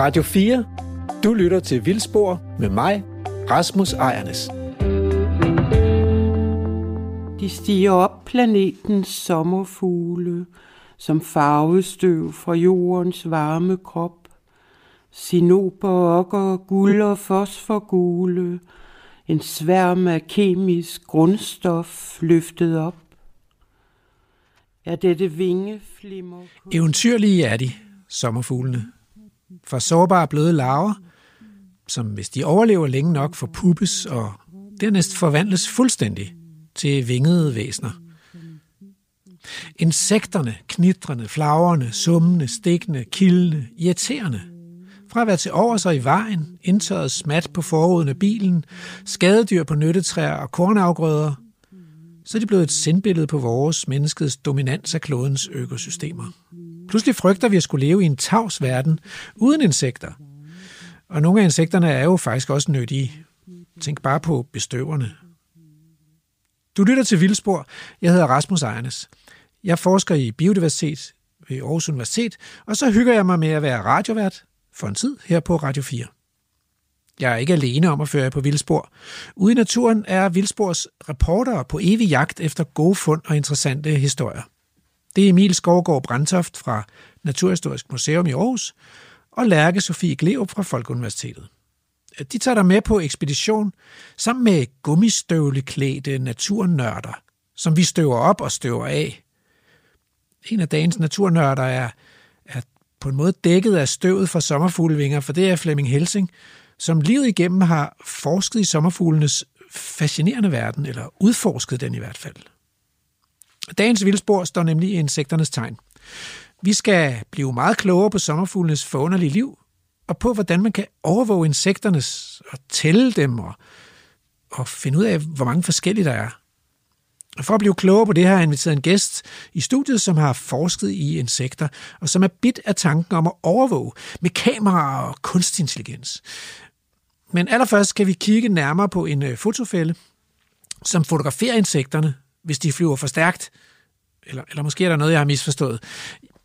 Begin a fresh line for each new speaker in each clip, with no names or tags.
Radio 4. Du lytter til Vildspor med mig, Rasmus Ejernes.
De stiger op planetens sommerfugle, som farvestøv fra jordens varme krop. Sinoper, okker, guld og fosforgule, en sværm af kemisk grundstof løftet op. Er dette vingeflimmer?
Eventyrlige er de, sommerfuglene. For sårbare bløde larver, som hvis de overlever længe nok forpuppes og dernæst forvandles fuldstændig til vingede væsner. Insekterne, knitrende, flagrende, summende, stikkende, kildende, irriterende. Fra at være til over sig i vejen, indtørret smat på forruden af bilen, skadedyr på nyttetræer og kornafgrøder, så er de blevet et sindbillede på vores menneskets dominans af klodens økosystemer. Pludselig frygter vi at skulle leve i en tavs verden uden insekter. Og nogle af insekterne er jo faktisk også nyttige. Tænk bare på bestøverne. Du lytter til Vildspor. Jeg hedder Rasmus Ejernes. Jeg forsker i biodiversitet ved Aarhus Universitet, og så hygger jeg mig med at være radiovært for en tid her på Radio 4. Jeg er ikke alene om at føre jer på vildspor. Ude i naturen er Vildspors reportere på evig jagt efter gode fund og interessante historier. Det er Emil Skovgaard Brandtoft fra Naturhistorisk Museum i Aarhus og Lærke Sofie Gleup fra Folkeuniversitetet. De tager dig med på ekspedition sammen med gummistøvleklædte naturnørder, som vi støver op og støver af. En af dagens naturnørder er, er på en måde dækket af støvet fra sommerfuglevinger, for det er Flemming Helsing, som livet igennem har forsket i sommerfuglenes fascinerende verden, eller udforsket den i hvert fald. Dagens vildspor står nemlig i insekternes tegn. Vi skal blive meget klogere på sommerfuglenes forunderlige liv, og på hvordan man kan overvåge insekternes og tælle dem og, og finde ud af, hvor mange forskellige der er. Og for at blive klogere på det her har jeg inviteret en gæst i studiet, som har forsket i insekter, og som er bit af tanken om at overvåge med kamera og kunstig intelligens. Men allerførst skal vi kigge nærmere på en øh, fotofælde, som fotograferer insekterne, hvis de flyver for stærkt. Eller, eller måske er der noget, jeg har misforstået.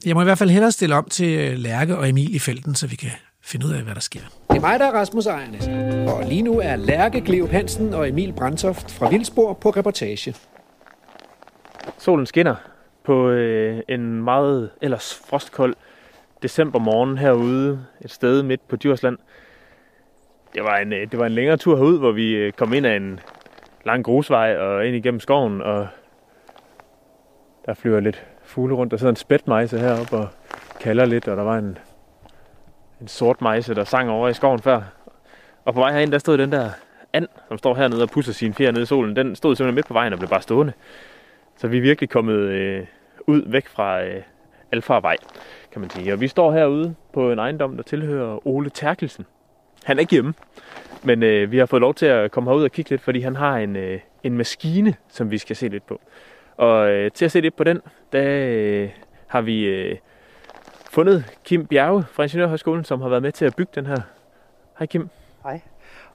Jeg må i hvert fald hellere stille om til øh, Lærke og Emil i felten, så vi kan finde ud af, hvad der sker.
Det er mig, der er Rasmus Ejernes. Og lige nu er Lærke Gleup Hansen og Emil Brandtoft fra Vildspor på reportage.
Solen skinner på øh, en meget ellers frostkold decembermorgen herude et sted midt på Djursland. Det var en, øh, det var en længere tur herud, hvor vi øh, kom ind ad en lang grusvej og ind igennem skoven, og der flyver lidt fugle rundt. Der sidder en spætmejse heroppe og kalder lidt, og der var en, en sort mejse, der sang over i skoven før. Og på vej herind, der stod den der and, som står hernede og pusser sine fjer nede i solen. Den stod simpelthen midt på vejen og blev bare stående. Så vi er virkelig kommet øh, ud væk fra øh, Alfarvej, kan man sige. Og vi står herude på en ejendom, der tilhører Ole Terkelsen. Han er ikke hjemme, men øh, vi har fået lov til at komme herud og kigge lidt, fordi han har en, øh, en maskine, som vi skal se lidt på. Og øh, til at se lidt på den, der øh, har vi øh, fundet Kim Bjerge fra Ingeniørhøjskolen, som har været med til at bygge den her. Hej Kim.
Hej.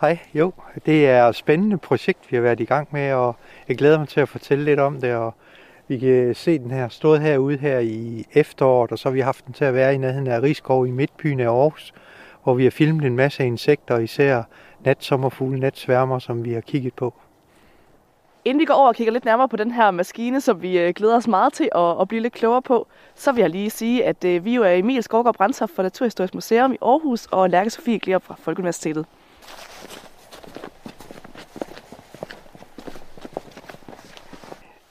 Hej, jo, det er et spændende projekt, vi har været i gang med, og jeg glæder mig til at fortælle lidt om det, og vi kan se den her stået herude her i efteråret, og så har vi haft den til at være i nærheden af Rigskov i midtbyen af Aarhus, hvor vi har filmet en masse insekter, især natsommerfugle, natsværmer, som vi har kigget på.
Inden vi går over og kigger lidt nærmere på den her maskine, som vi øh, glæder os meget til at, at blive lidt klogere på, så vil jeg lige sige, at øh, vi jo er Emil Skovgaard Brandstof fra Naturhistorisk Museum i Aarhus og Lærke Sofie Glerup fra Folkeuniversitetet.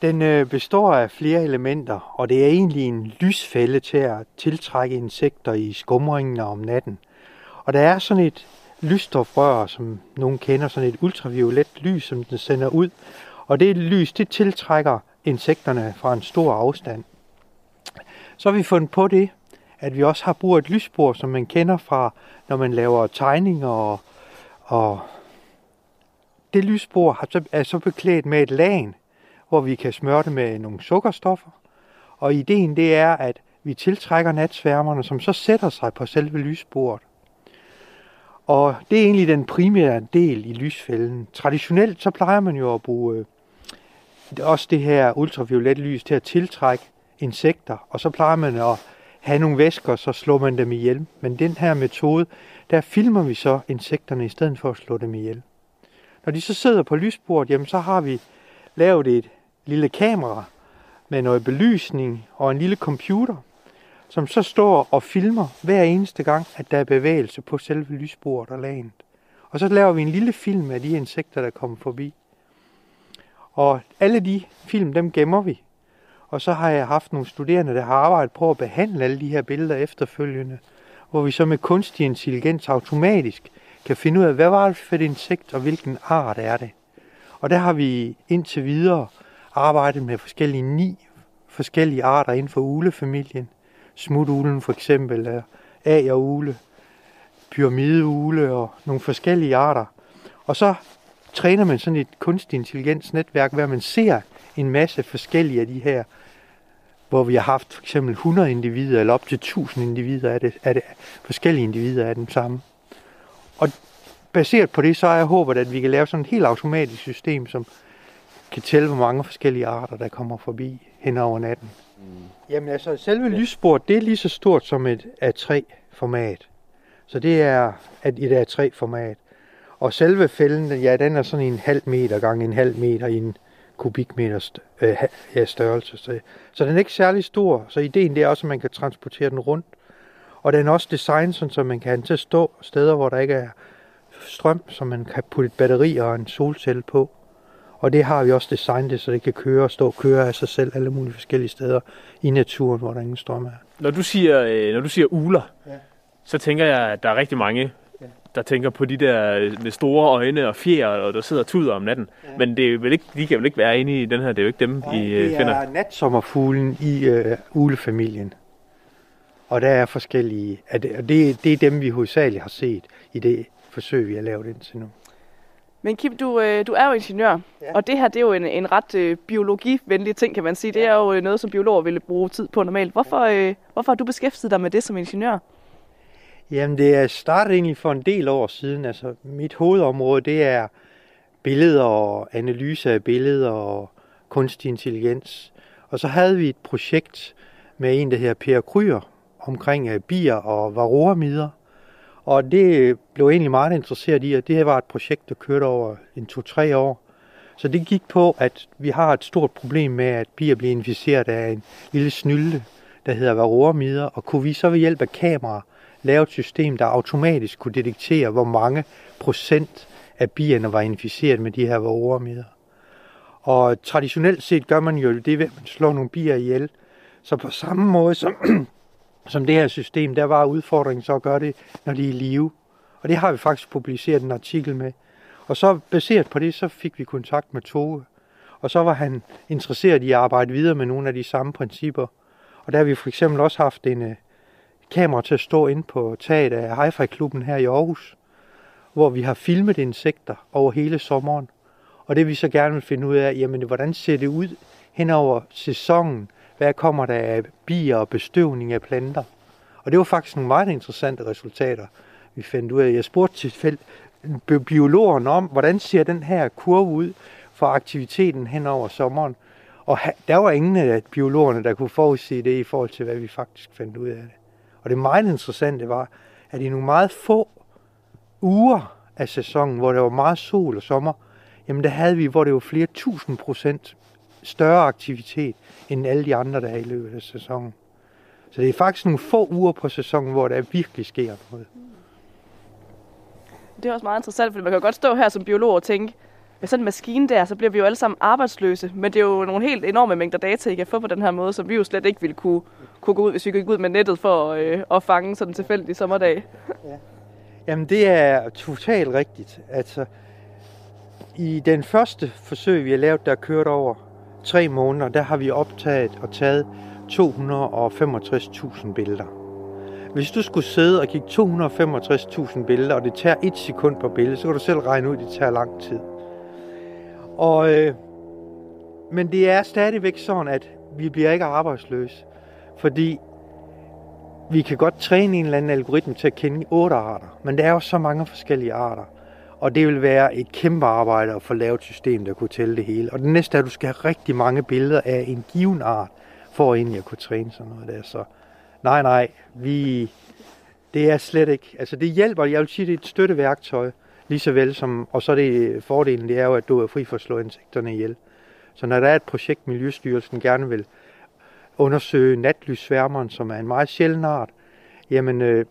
Den øh, består af flere elementer, og det er egentlig en lysfælde til at tiltrække insekter i skumringen om natten. Og der er sådan et lysstofrør, som nogen kender, sådan et ultraviolet lys, som den sender ud. Og det lys, det tiltrækker insekterne fra en stor afstand. Så har vi fundet på det, at vi også har brug af et lysbord, som man kender fra, når man laver tegninger og, og det lysbord er så beklædt med et lag, hvor vi kan smøre det med nogle sukkerstoffer. Og ideen det er, at vi tiltrækker natsværmerne, som så sætter sig på selve lysbordet. Og det er egentlig den primære del i lysfælden. Traditionelt så plejer man jo at bruge øh, også det her ultraviolet lys til at tiltrække insekter, og så plejer man at have nogle væsker, så slår man dem ihjel. Men den her metode, der filmer vi så insekterne i stedet for at slå dem ihjel. Når de så sidder på lysbordet, jamen så har vi lavet et lille kamera med noget belysning og en lille computer, som så står og filmer hver eneste gang, at der er bevægelse på selve lysbordet og lagen. Og så laver vi en lille film af de insekter, der kommer forbi. Og alle de film, dem gemmer vi. Og så har jeg haft nogle studerende, der har arbejdet på at behandle alle de her billeder efterfølgende, hvor vi så med kunstig intelligens automatisk kan finde ud af, hvad var det for et insekt, og hvilken art er det. Og der har vi indtil videre arbejdet med forskellige ni forskellige arter inden for ulefamilien. Smutuglen for eksempel, agerugle, pyramideugle og nogle forskellige arter. Og så træner man sådan et kunstig intelligens netværk, hvor man ser en masse forskellige af de her, hvor vi har haft for eksempel 100 individer, eller op til 1000 individer af det, af det forskellige individer af den samme. Og baseret på det, så er jeg håbet, at vi kan lave sådan et helt automatisk system, som kan tælle, hvor mange forskellige arter, der kommer forbi hen over natten. Mm. Jamen altså, selve ja. lyssporet, det er lige så stort som et A3-format. Så det er et A3-format. Og selve fælden, ja, den er sådan en halv meter gange en halv meter i en kubikmeter øh, størrelse. Så, så den er ikke særlig stor. Så ideen det er også, at man kan transportere den rundt. Og den er også designet sådan, så man kan have den til at stå steder, hvor der ikke er strøm, så man kan putte et batteri og en solcelle på. Og det har vi også designet så det kan køre og stå og køre af sig selv alle mulige forskellige steder i naturen, hvor der ingen strøm er.
Når du siger, øh, når du siger uler, ja. så tænker jeg, at der er rigtig mange, ja. der tænker på de der øh, med store øjne og fjer, og der sidder tuder om natten. Ja. Men det er vel ikke, de kan vel ikke være inde i den her, det er jo ikke dem, Nej, I
øh,
finder?
det er natsommerfuglen i uh, ulefamilien. Og der er forskellige, og det, det er dem, vi hovedsageligt har set i det forsøg, vi har lavet indtil nu.
Men Kim, du, øh, du er jo ingeniør, ja. og det her det er jo en, en ret øh, biologivenlig ting, kan man sige. Det er jo øh, noget, som biologer ville bruge tid på normalt. Hvorfor, øh, hvorfor har du beskæftiget dig med det som ingeniør?
Jamen, det er startet egentlig for en del år siden. Altså, mit hovedområde, det er billeder og analyse af billeder og kunstig intelligens. Og så havde vi et projekt med en, der hedder Per Kryer, omkring øh, bier og varroamider. Og det blev jeg egentlig meget interesseret i, at det her var et projekt, der kørte over en to-tre år. Så det gik på, at vi har et stort problem med, at bier bliver inficeret af en lille snylde, der hedder varroamider, og kunne vi så ved hjælp af kamera lave et system, der automatisk kunne detektere, hvor mange procent af bierne var inficeret med de her varroamider. Og traditionelt set gør man jo det ved, at man slår nogle bier ihjel. Så på samme måde som som det her system, der var udfordringen så at gøre det, når de er i live. Og det har vi faktisk publiceret en artikel med. Og så baseret på det, så fik vi kontakt med Tove. Og så var han interesseret i at arbejde videre med nogle af de samme principper. Og der har vi for eksempel også haft en uh, kamera til at stå ind på taget af hi klubben her i Aarhus, hvor vi har filmet insekter over hele sommeren. Og det vi så gerne vil finde ud af, jamen hvordan ser det ud hen over sæsonen? Hvad kommer der af bier og bestøvning af planter. Og det var faktisk nogle meget interessante resultater, vi fandt ud af. Jeg spurgte til biologen om, hvordan ser den her kurve ud for aktiviteten hen over sommeren. Og der var ingen af biologerne, der kunne forudse det i forhold til, hvad vi faktisk fandt ud af det. Og det meget interessante var, at i nogle meget få uger af sæsonen, hvor der var meget sol og sommer, jamen der havde vi, hvor det var flere tusind procent større aktivitet end alle de andre, der er i løbet af sæsonen. Så det er faktisk nogle få uger på sæsonen, hvor der virkelig sker noget.
Det er også meget interessant, fordi man kan godt stå her som biolog og tænke, med sådan en maskine der, så bliver vi jo alle sammen arbejdsløse. Men det er jo nogle helt enorme mængder data, I kan få på den her måde, som vi jo slet ikke ville kunne, kunne gå ud, hvis vi gik ud med nettet for øh, at fange sådan en tilfældig sommerdag. Ja.
Jamen det er totalt rigtigt. Altså, i den første forsøg, vi har lavet, der kørt over tre måneder, der har vi optaget og taget 265.000 billeder. Hvis du skulle sidde og kigge 265.000 billeder, og det tager et sekund på billedet, så kan du selv regne ud, at det tager lang tid. Og, øh, men det er stadigvæk sådan, at vi bliver ikke arbejdsløse, fordi vi kan godt træne en eller anden algoritme til at kende otte arter, men der er jo så mange forskellige arter. Og det vil være et kæmpe arbejde at få lavet et system, der kunne tælle det hele. Og det næste er, at du skal have rigtig mange billeder af en given art, for egentlig at kunne træne sådan noget der. Så Nej, nej, vi, det er slet ikke. Altså det hjælper, jeg vil sige, det er et støtteværktøj, lige så vel som, og så er det fordelen, det er jo, at du er fri for at slå insekterne ihjel. Så når der er et projekt, Miljøstyrelsen gerne vil undersøge natlyssværmeren, som er en meget sjælden art, jamen øh,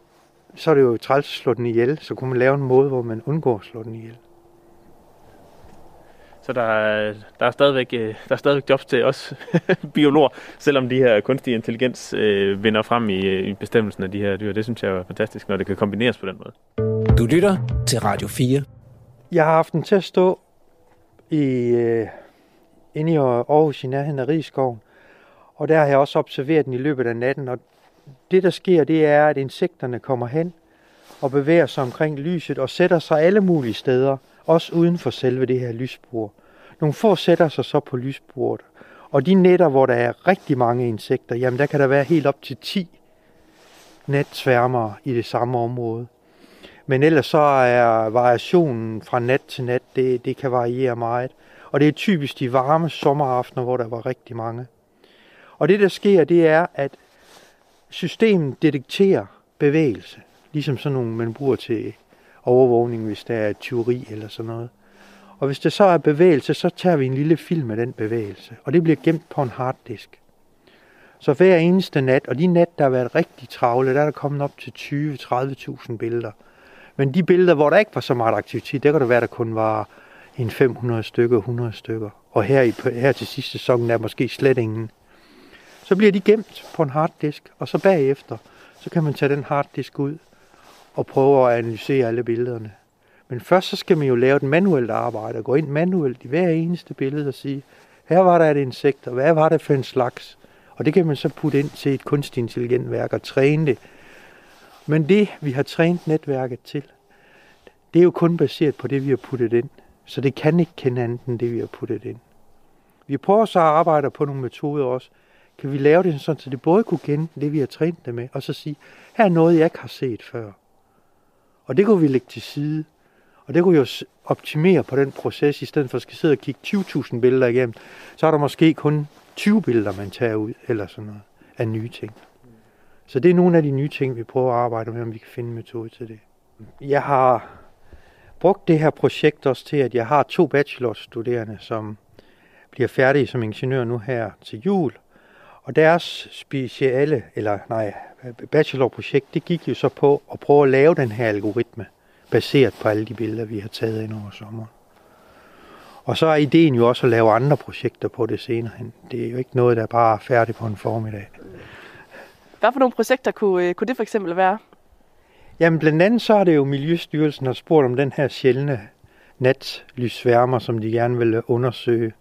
så er det jo træls at slå den ihjel. Så kunne man lave en måde, hvor man undgår at slå den ihjel.
Så der er, der er, stadigvæk, øh, der er stadigvæk jobs til os biologer, selvom de her kunstige intelligens øh, vinder frem i, øh, i bestemmelsen af de her dyr. Det synes jeg er fantastisk, når det kan kombineres på den måde.
Du lytter til Radio 4.
Jeg har haft den til at stå i, øh, inde i Aarhus i nærheden af Rigskoven. Og der har jeg også observeret den i løbet af natten. Og det, der sker, det er, at insekterne kommer hen og bevæger sig omkring lyset og sætter sig alle mulige steder, også uden for selve det her lysbord. Nogle få sætter sig så på lysbordet, Og de netter, hvor der er rigtig mange insekter, jamen der kan der være helt op til 10 natsværmere i det samme område. Men ellers så er variationen fra nat til nat, det, det kan variere meget. Og det er typisk de varme sommeraftener, hvor der var rigtig mange. Og det der sker, det er, at systemet detekterer bevægelse. Ligesom sådan nogle, man bruger til overvågning, hvis der er tyveri eller sådan noget. Og hvis det så er bevægelse, så tager vi en lille film af den bevægelse, og det bliver gemt på en harddisk. Så hver eneste nat, og de nat, der har været rigtig travle, der er der kommet op til 20-30.000 billeder. Men de billeder, hvor der ikke var så meget aktivitet, der kan det være, der kun var en 500 stykker, 100 stykker. Og her, i, her til sidste sæson er måske slet ingen. Så bliver de gemt på en harddisk, og så bagefter, så kan man tage den harddisk ud og prøve at analysere alle billederne. Men først så skal man jo lave et manuelt arbejde og gå ind manuelt i hver eneste billede og sige, her var der et insekt, og hvad var det for en slags? Og det kan man så putte ind til et kunstig intelligent værk og træne det. Men det, vi har trænet netværket til, det er jo kun baseret på det, vi har puttet ind. Så det kan ikke kende andet end det, vi har puttet ind. Vi prøver så at arbejde på nogle metoder også. Kan vi lave det sådan, så det både kunne kende det, vi har trænet det med, og så sige, her er noget, jeg ikke har set før. Og det kunne vi lægge til side. Og det kunne jo optimere på den proces, i stedet for at skal sidde og kigge 20.000 billeder igennem. Så er der måske kun 20 billeder, man tager ud, eller sådan noget, af nye ting. Så det er nogle af de nye ting, vi prøver at arbejde med, om vi kan finde en metode til det. Jeg har brugt det her projekt også til, at jeg har to bachelorstuderende, som bliver færdige som ingeniør nu her til jul. Og deres speciale, eller nej, bachelorprojekt, det gik jo så på at prøve at lave den her algoritme, baseret på alle de billeder, vi har taget ind over sommeren. Og så er ideen jo også at lave andre projekter på det senere hen. Det er jo ikke noget, der bare er færdigt på en formiddag.
Hvad for nogle projekter kunne, øh, kunne det for eksempel være?
Jamen blandt andet så er det jo Miljøstyrelsen har spurgt om den her sjældne natlysværmer, som de gerne vil undersøge.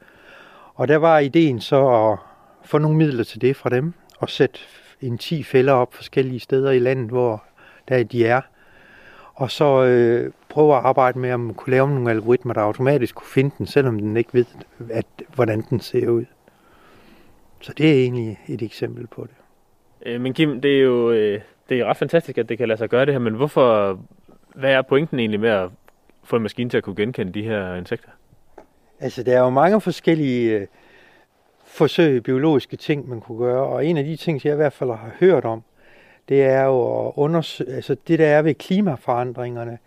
Og der var ideen så at få nogle midler til det fra dem, og sætte en 10 fælder op forskellige steder i landet, hvor der de er. Og så øh, prøve at arbejde med, om man kunne lave nogle algoritmer, der automatisk kunne finde den, selvom den ikke ved, at, hvordan den ser ud. Så det er egentlig et eksempel på det.
Øh, men Kim, det er jo øh, det er ret fantastisk, at det kan lade sig gøre det her, men hvorfor, hvad er pointen egentlig med at få en maskine til at kunne genkende de her insekter?
Altså, der er jo mange forskellige forsøge biologiske ting, man kunne gøre, og en af de ting, jeg i hvert fald har hørt om, det er jo at undersøge, altså det der er ved klimaforandringerne,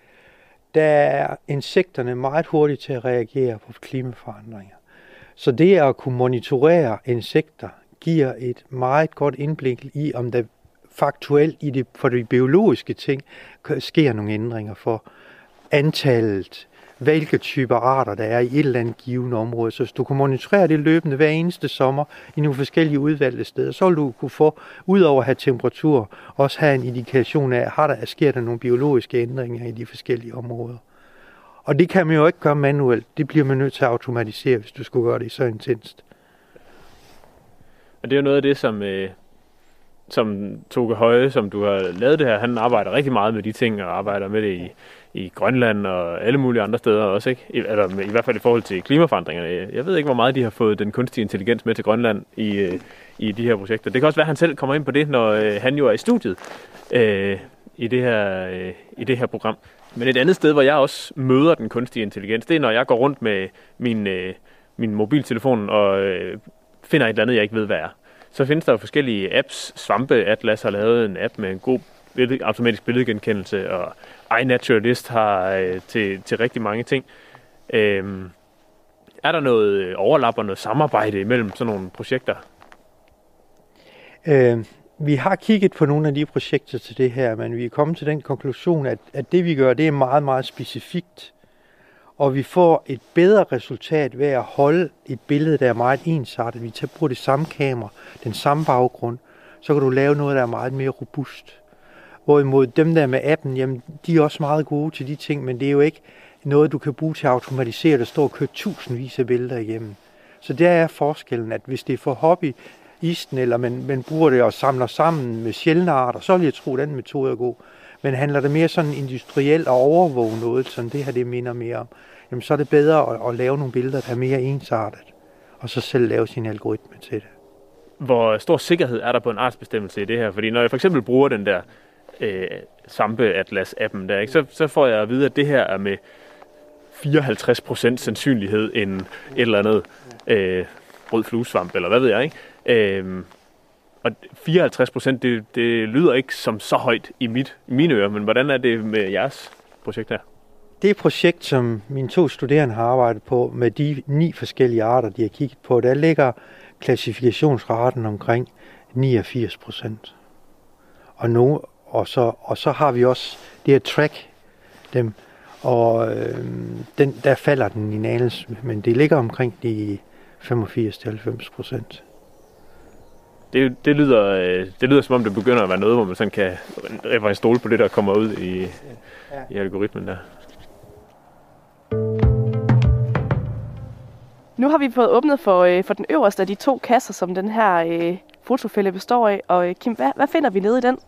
der er insekterne meget hurtige til at reagere på klimaforandringer. Så det at kunne monitorere insekter giver et meget godt indblik i, om der faktuelt i det, for de biologiske ting sker nogle ændringer for antallet, hvilke typer arter der er i et eller andet givende område. Så hvis du kan monitorere det løbende hver eneste sommer i nogle forskellige udvalgte steder, så vil du kunne få, ud over at have temperatur, også have en indikation af, har der, sker der nogle biologiske ændringer i de forskellige områder. Og det kan man jo ikke gøre manuelt. Det bliver man nødt til at automatisere, hvis du skulle gøre det så intenst.
Og det er jo noget af det, som, øh, som Toge Høje, som du har lavet det her, han arbejder rigtig meget med de ting, og arbejder med det i, i Grønland og alle mulige andre steder også, ikke? I, eller i hvert fald i forhold til klimaforandringerne. Jeg ved ikke, hvor meget de har fået den kunstige intelligens med til Grønland i, øh, i de her projekter. Det kan også være, at han selv kommer ind på det, når øh, han jo er i studiet øh, i, det her, øh, i det her program. Men et andet sted, hvor jeg også møder den kunstige intelligens, det er, når jeg går rundt med min, øh, min mobiltelefon og øh, finder et eller andet, jeg ikke ved, hvad er. Så findes der jo forskellige apps. Svampe Atlas har lavet en app med en god billed, automatisk billedgenkendelse, og iNaturalist har øh, til, til rigtig mange ting. Øhm, er der noget overlap og noget samarbejde imellem sådan nogle projekter?
Øh, vi har kigget på nogle af de projekter til det her, men vi er kommet til den konklusion, at, at det vi gør, det er meget, meget specifikt. Og vi får et bedre resultat ved at holde et billede, der er meget ensartet. Vi tager på det samme kamera, den samme baggrund, så kan du lave noget, der er meget mere robust. Hvorimod dem der med appen, jamen, de er også meget gode til de ting, men det er jo ikke noget, du kan bruge til at automatisere, der står og kører tusindvis af billeder igennem. Så der er forskellen, at hvis det er for hobby, isten, eller man, man bruger det og samler sammen med sjældne arter, så vil jeg tro, at den metode er god. Men handler det mere sådan industrielt og overvåge noget, som det her det minder mere om, jamen så er det bedre at, at lave nogle billeder, der er mere ensartet, og så selv lave sin algoritme til det.
Hvor stor sikkerhed er der på en artsbestemmelse i det her? Fordi når jeg for eksempel bruger den der øh, Sampe Atlas-appen der, ikke, så, så får jeg at vide, at det her er med 54% sandsynlighed end et eller andet øh, rød fluesvamp, eller hvad ved jeg, ikke? Øh, og 54 procent, det, det lyder ikke som så højt i, mit, i mine ører, men hvordan er det med jeres projekt her?
Det projekt, som mine to studerende har arbejdet på med de ni forskellige arter, de har kigget på, der ligger klassifikationsraten omkring 89 procent. Og, nu, og, så, og så har vi også det her track, dem, og øh, den, der falder den i nales, men det ligger omkring de 85-90 procent
det, det, lyder, øh, det lyder som om, det begynder at være noget, hvor man sådan kan en stole på det, der kommer ud i, i algoritmen der.
Nu har vi fået åbnet for, øh, for den øverste af de to kasser, som den her øh, fotofælde består af. Og øh, Kim, hvad, hvad finder vi nede i den?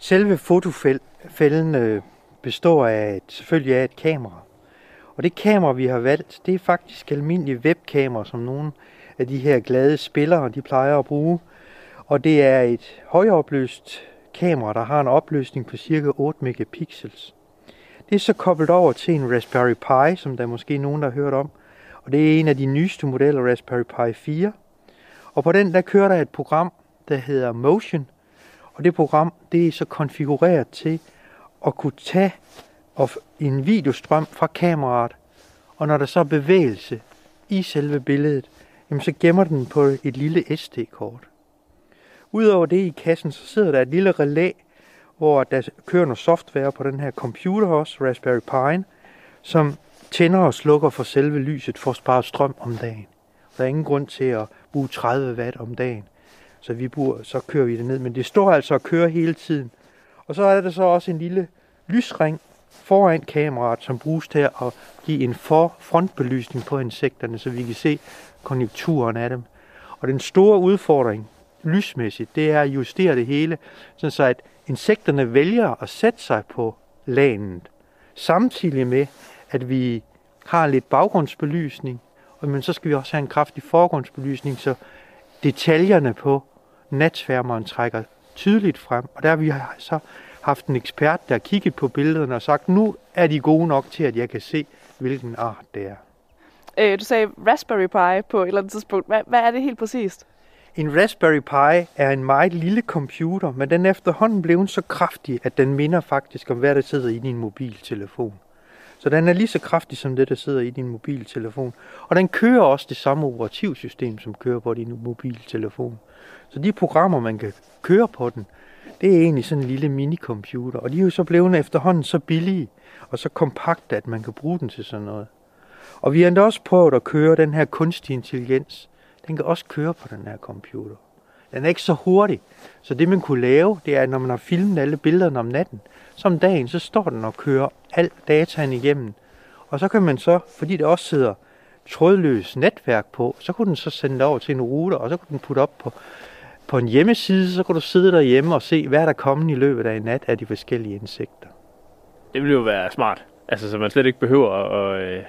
Selve fotofælden øh, består af et, selvfølgelig af et kamera. Og det kamera, vi har valgt, det er faktisk almindelige webkamera, som nogen af de her glade spillere, de plejer at bruge. Og det er et højopløst kamera, der har en opløsning på cirka 8 megapixels. Det er så koblet over til en Raspberry Pi, som der er måske nogen, der har hørt om. Og det er en af de nyeste modeller, Raspberry Pi 4. Og på den, der kører der et program, der hedder Motion. Og det program, det er så konfigureret til at kunne tage en videostrøm fra kameraet, og når der så er bevægelse i selve billedet, jamen så gemmer den på et lille SD-kort. Udover det i kassen, så sidder der et lille relæ, hvor der kører noget software på den her computer også, Raspberry Pi, som tænder og slukker for selve lyset for at spare strøm om dagen. Der er ingen grund til at bruge 30 watt om dagen. Så, vi bor, så kører vi det ned. Men det står altså og kører hele tiden. Og så er der så også en lille lysring foran kameraet, som bruges til at give en for frontbelysning på insekterne, så vi kan se konjunkturen af dem. Og den store udfordring, lysmæssigt, det er at justere det hele, så at insekterne vælger at sætte sig på lanet, samtidig med, at vi har lidt baggrundsbelysning, men så skal vi også have en kraftig forgrundsbelysning, så detaljerne på natsværmeren trækker tydeligt frem. Og der har vi så haft en ekspert, der har kigget på billederne og sagt, nu er de gode nok til, at jeg kan se, hvilken art det er.
Øh, du sagde Raspberry Pi på et eller andet tidspunkt. Hvad, hvad er det helt præcist?
En Raspberry Pi er en meget lille computer, men den er efterhånden blevet så kraftig, at den minder faktisk om, hvad der sidder i din mobiltelefon. Så den er lige så kraftig som det, der sidder i din mobiltelefon. Og den kører også det samme operativsystem, som kører på din mobiltelefon. Så de programmer, man kan køre på den, det er egentlig sådan en lille minicomputer. Og de er jo så blevet efterhånden så billige og så kompakte, at man kan bruge den til sådan noget. Og vi har endda også prøvet at køre den her kunstig intelligens. Den kan også køre på den her computer. Den er ikke så hurtig. Så det man kunne lave, det er, at når man har filmet alle billederne om natten, så om dagen, så står den og kører al dataen igennem. Og så kan man så, fordi det også sidder trådløs netværk på, så kunne den så sende det over til en router, og så kunne den putte op på, på en hjemmeside, så kunne du sidde derhjemme og se, hvad er der kommet i løbet af en nat af de forskellige insekter.
Det ville jo være smart. Altså, så man slet ikke behøver at, øh,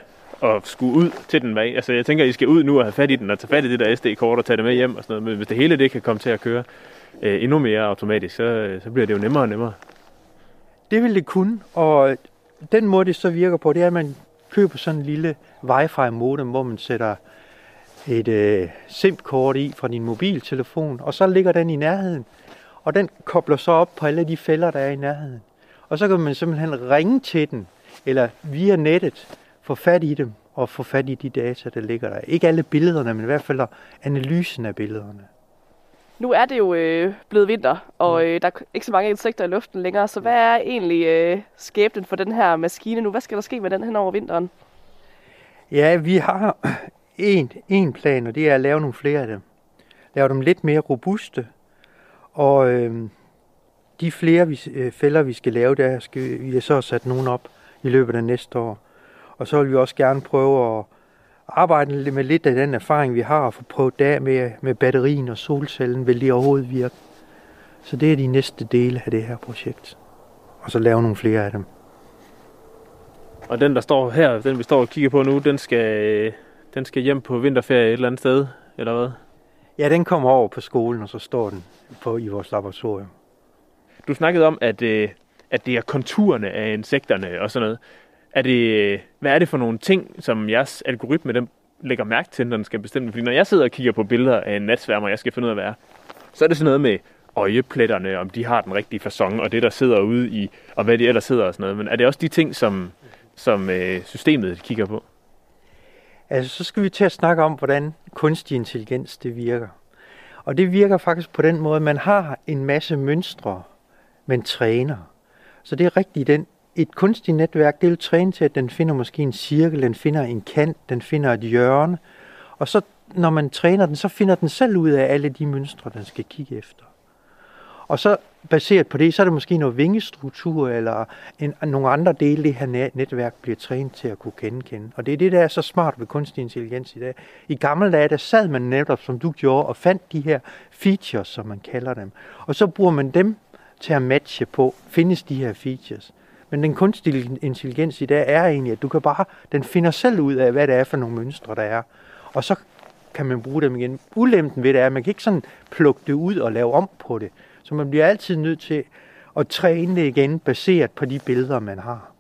at skulle ud til den vej. Altså jeg tænker, at I skal ud nu og have fat i den og tage fat i det der SD-kort og tage det med hjem og sådan noget. Men hvis det hele det kan komme til at køre øh, endnu mere automatisk, så, øh, så bliver det jo nemmere og nemmere.
Det vil det kunne, og den måde det så virker på, det er, at man køber sådan en lille wifi modem, hvor man sætter et øh, SIM-kort i fra din mobiltelefon, og så ligger den i nærheden. Og den kobler så op på alle de fælder, der er i nærheden. Og så kan man simpelthen ringe til den, eller via nettet få fat i dem, og få fat i de data, der ligger der. Ikke alle billederne, men i hvert fald analysen af billederne.
Nu er det jo øh, blevet vinter, og øh, der er ikke så mange insekter i luften længere, så hvad er egentlig øh, skæbnen for den her maskine nu? Hvad skal der ske med den hen over vinteren?
Ja, vi har en, en plan, og det er at lave nogle flere af dem. Lave dem lidt mere robuste, og øh, de flere vi, øh, fælder, vi skal lave, der skal vi har så sat nogen op i løbet af næste år. Og så vil vi også gerne prøve at arbejde med lidt af den erfaring, vi har, og få prøvet der med, med batterien og solcellen, vil de overhovedet virke. Så det er de næste dele af det her projekt. Og så lave nogle flere af dem.
Og den, der står her, den vi står og kigger på nu, den skal, den skal hjem på vinterferie et eller andet sted, eller hvad?
Ja, den kommer over på skolen, og så står den på i vores laboratorium.
Du snakkede om, at, øh, at det er konturerne af insekterne og sådan noget. Er det, hvad er det for nogle ting, som jeres algoritme den lægger mærke til, når den skal bestemme? Fordi når jeg sidder og kigger på billeder af en natsværmer, jeg skal finde ud af, hvad er, så er det sådan noget med øjepletterne, om de har den rigtige fasong, og det, der sidder ude i, og hvad de ellers sidder og sådan noget. Men er det også de ting, som, som øh, systemet kigger på?
Altså, så skal vi til at snakke om, hvordan kunstig intelligens det virker. Og det virker faktisk på den måde, at man har en masse mønstre, man træner. Så det er rigtigt, den et kunstigt netværk, det vil træne til, at den finder måske en cirkel, den finder en kant, den finder et hjørne. Og så, når man træner den, så finder den selv ud af alle de mønstre, den skal kigge efter. Og så baseret på det, så er det måske noget vingestruktur eller en, nogle andre dele, det her netværk bliver trænet til at kunne genkende. Og det er det, der er så smart ved kunstig intelligens i dag. I gamle dage, der sad man netop, som du gjorde, og fandt de her features, som man kalder dem. Og så bruger man dem til at matche på, findes de her features. Men den kunstige intelligens i dag er egentlig, at du kan bare, den finder selv ud af, hvad det er for nogle mønstre, der er. Og så kan man bruge dem igen. Ulempen ved det er, at man kan ikke sådan plukke det ud og lave om på det. Så man bliver altid nødt til at træne det igen, baseret på de billeder, man har.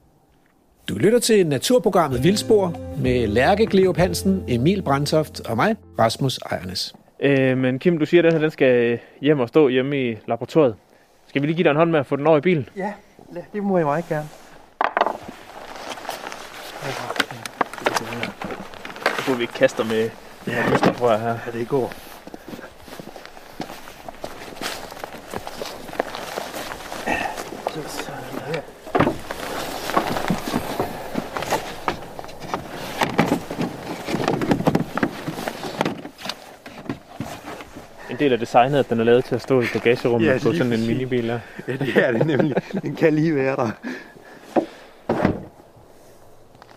Du lytter til naturprogrammet Vildspor med Lærke Gleup Hansen, Emil Brandtoft og mig, Rasmus Ejernes.
Øh, men Kim, du siger, at den her den skal hjem og stå hjemme i laboratoriet. Skal vi lige give dig en hånd med at få den over i bilen?
Ja, det må jeg meget gerne.
Så får vi ikke kaster med det her lyster, tror jeg her.
Ja, det går.
Del af designet, at den er lavet til at stå i bagagerummet ja, på sådan en minibil. Ja.
ja, det er det nemlig. Den kan lige være der.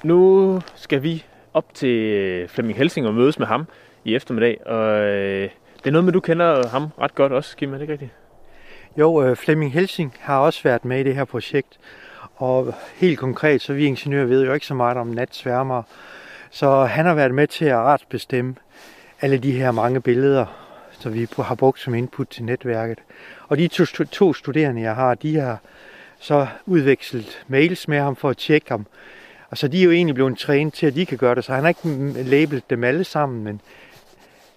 Nu skal vi op til Flemming Helsing og mødes med ham i eftermiddag. Og øh, det er noget med, du kender ham ret godt også, Kim, er det ikke rigtigt?
Jo, øh, Flemming Helsing har også været med i det her projekt. Og helt konkret, så vi ingeniører ved jo ikke så meget om natsværmer. Så han har været med til at retsbestemme alle de her mange billeder, så vi har brugt som input til netværket. Og de to, to studerende, jeg har, de har så udvekslet mails med ham for at tjekke ham. Og så de er jo egentlig blevet trænet til, at de kan gøre det, så han har ikke labelet dem alle sammen, men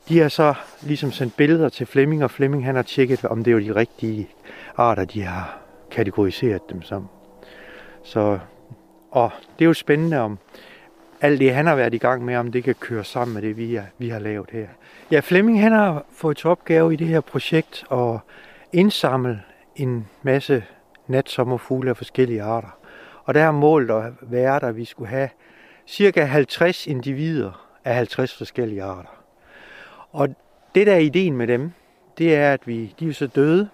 de har så ligesom sendt billeder til Flemming, og Flemming han har tjekket, om det er de rigtige arter, de har kategoriseret dem som. Så, og det er jo spændende, om alt det, han har været i gang med, om det kan køre sammen med det, vi, er, vi har lavet her. Ja, Flemming han har fået til opgave i det her projekt at indsamle en masse natsommerfugle af forskellige arter. Og der er målet at være, at vi skulle have cirka 50 individer af 50 forskellige arter. Og det der er ideen med dem, det er, at vi, de er så døde,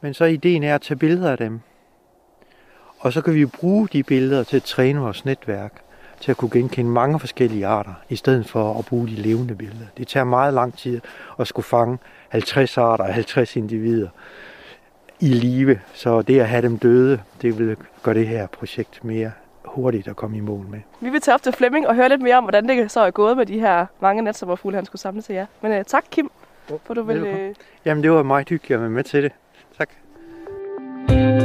men så ideen er at tage billeder af dem. Og så kan vi bruge de billeder til at træne vores netværk til at kunne genkende mange forskellige arter, i stedet for at bruge de levende billeder. Det tager meget lang tid at skulle fange 50 arter og 50 individer i live, så det at have dem døde, det vil gøre det her projekt mere hurtigt at komme i mål med.
Vi vil tage op til Flemming og høre lidt mere om, hvordan det så er gået med de her mange natsommerfugle, han skulle samle til jer. Men uh, tak, Kim, for du vil... Uh...
Jamen, det var meget hyggeligt at være med til det. Tak.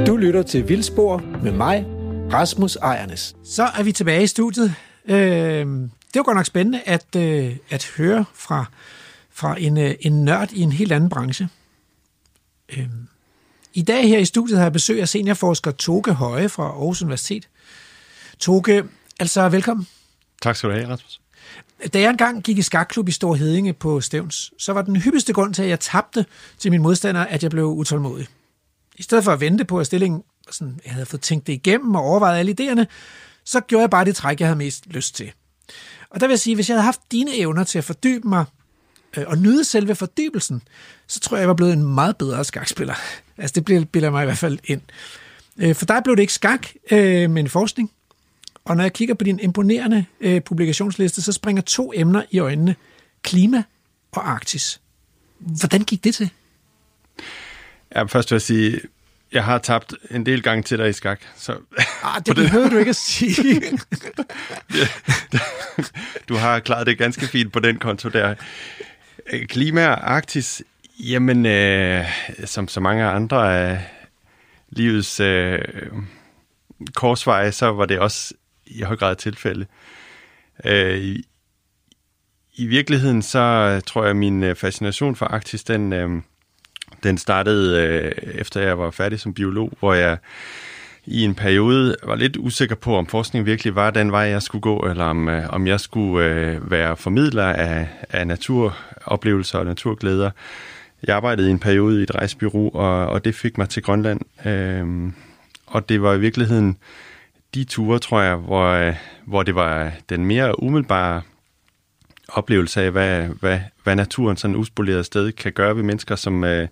Du lytter til Vildspor med mig, Rasmus Ejernes.
Så er vi tilbage i studiet. Øh, det var godt nok spændende at, øh, at høre fra, fra en, øh, en nørd i en helt anden branche. Øhm. I dag her i studiet har jeg besøg af seniorforsker Toge Høje fra Aarhus Universitet. Toge, altså velkommen.
Tak skal du have, Rasmus.
Da jeg engang gik i skakklub i Stor Hedinge på Stævns, så var den hyppigste grund til, at jeg tabte til min modstander, at jeg blev utålmodig. I stedet for at vente på, at stillingen sådan, jeg havde fået tænkt det igennem og overvejet alle idéerne, så gjorde jeg bare det træk, jeg havde mest lyst til. Og der vil jeg sige, hvis jeg havde haft dine evner til at fordybe mig øh, og nyde selve fordybelsen, så tror jeg, jeg var blevet en meget bedre skakspiller. Altså det bilder mig i hvert fald ind. Øh, for dig blev det ikke skak, øh, men forskning. Og når jeg kigger på din imponerende øh, publikationsliste, så springer to emner i øjnene. Klima og Arktis. Hvordan gik det til?
Ja, først vil jeg sige, jeg har tabt en del gange til dig i skak. Så
ah, det behøver du ikke at sige.
du har klaret det ganske fint på den konto der. Klima og Arktis, jamen, øh, som så mange andre af livets øh, korsveje, så var det også i høj grad tilfælde. Øh, i, I virkeligheden så tror jeg, at min øh, fascination for Arktis, den, øh, den startede øh, efter jeg var færdig som biolog, hvor jeg i en periode var lidt usikker på, om forskning virkelig var den vej, jeg skulle gå, eller om, øh, om jeg skulle øh, være formidler af, af naturoplevelser og naturglæder. Jeg arbejdede i en periode i et rejsbyrå, og, og det fik mig til Grønland. Øh, og det var i virkeligheden de ture, tror jeg, hvor, øh, hvor det var den mere umiddelbare oplevelse af, hvad, hvad, hvad naturen sådan uspoleret sted kan gøre ved mennesker, som, øh,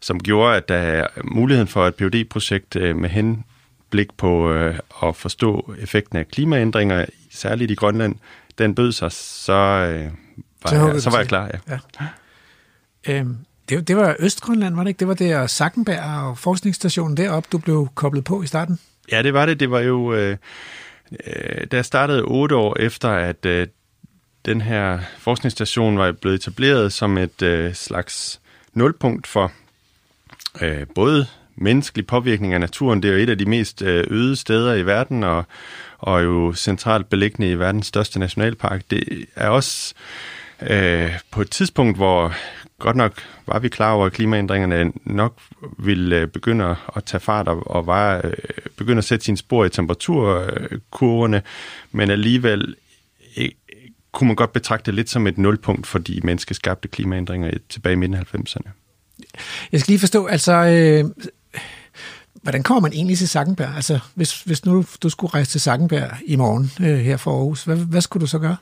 som gjorde, at der er muligheden for et phd projekt øh, med henblik på øh, at forstå effekten af klimaændringer, særligt i Grønland, den bød sig, så, øh, var, så, jeg, så var jeg klar. Ja.
ja. Øhm, det, det var Østgrønland, var det ikke? Det var der Sackenberg og forskningsstationen deroppe, du blev koblet på i starten?
Ja, det var det. Det var jo... Øh, øh, da jeg startede otte år efter, at øh, den her forskningsstation var blevet etableret som et øh, slags nulpunkt for øh, både menneskelig påvirkning af naturen. Det er jo et af de mest øh, øde steder i verden, og, og jo centralt beliggende i verdens største nationalpark. Det er også øh, på et tidspunkt, hvor godt nok var vi klar over, at klimaændringerne nok ville øh, begynde at tage fart og, og var, øh, begynde at sætte sine spor i temperaturkurverne, men alligevel kunne man godt betragte det lidt som et nulpunkt for de menneskeskabte klimaændringer tilbage i midten af 90'erne.
Jeg skal lige forstå, altså, øh, hvordan kommer man egentlig til Sackenberg? Altså, hvis, hvis nu du skulle rejse til Sackenberg i morgen øh, her for Aarhus, hvad, hvad skulle du så gøre?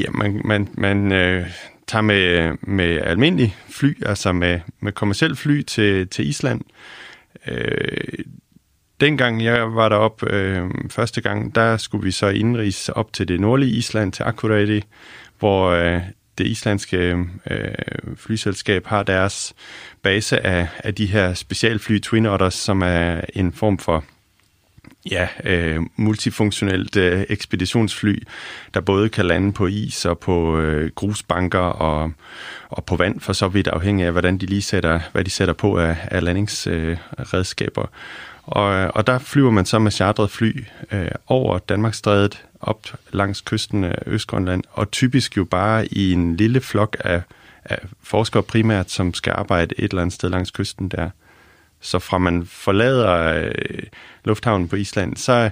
Ja, man, man, man øh, tager med, med almindelig fly, altså med, med kommersiel fly til, til Island. Øh, dengang jeg var derop øh, første gang, der skulle vi så indrigs op til det nordlige Island, til Akureyri, hvor øh, det islandske øh, flyselskab har deres base af, af de her specialfly Twin Otters, som er en form for ja, øh, multifunktionelt øh, ekspeditionsfly, der både kan lande på is og på øh, grusbanker og, og på vand, for så vidt afhængig af, hvordan de lige sætter, hvad de sætter på af, af landingsredskaber. Øh, og, og der flyver man så med chartret fly øh, over Danmarksstrædet op langs kysten af Østgrønland, og typisk jo bare i en lille flok af, af forskere primært, som skal arbejde et eller andet sted langs kysten der. Så fra man forlader øh, lufthavnen på Island, så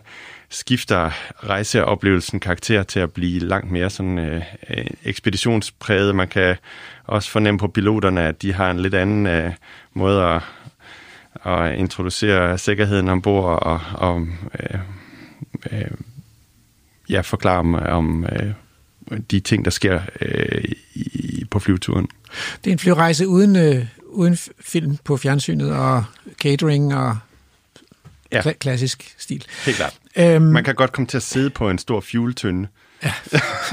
skifter rejseoplevelsen karakter til at blive langt mere sådan øh, øh ekspeditionspræget. Man kan også fornemme på piloterne, at de har en lidt anden øh, måde at, at introducere sikkerheden ombord og, og øh, øh, ja, forklare om, om øh, de ting, der sker øh, i, på flyveturen.
Det er en flyrejse uden, øh, uden film på fjernsynet og catering og ja. kla- klassisk stil.
Helt klart. Øhm, Man kan godt komme til at sidde på en stor fueltønde. Ja,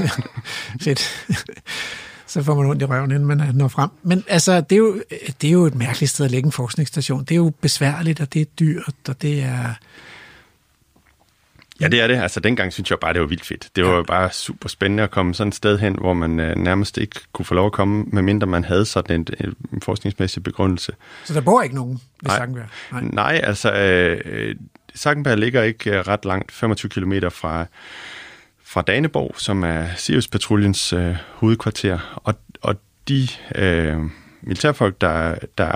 fedt. Så får man ondt i røven, inden man når frem. Men altså, det er, jo, det er jo et mærkeligt sted at lægge en forskningsstation. Det er jo besværligt, og det er dyrt, og det er
Ja, det er det. Altså, dengang synes jeg bare, det var vildt fedt. Det var ja. bare super spændende at komme sådan et sted hen, hvor man øh, nærmest ikke kunne få lov at komme, medmindre man havde sådan en, en forskningsmæssig begrundelse.
Så der bor ikke nogen
i Sankenberg? Nej, Nej altså, øh, Sankenberg ligger ikke øh, ret langt, 25 km fra, fra Daneborg, som er Sirius-patruljens øh, hovedkvarter. Og, og de øh, militærfolk, der, der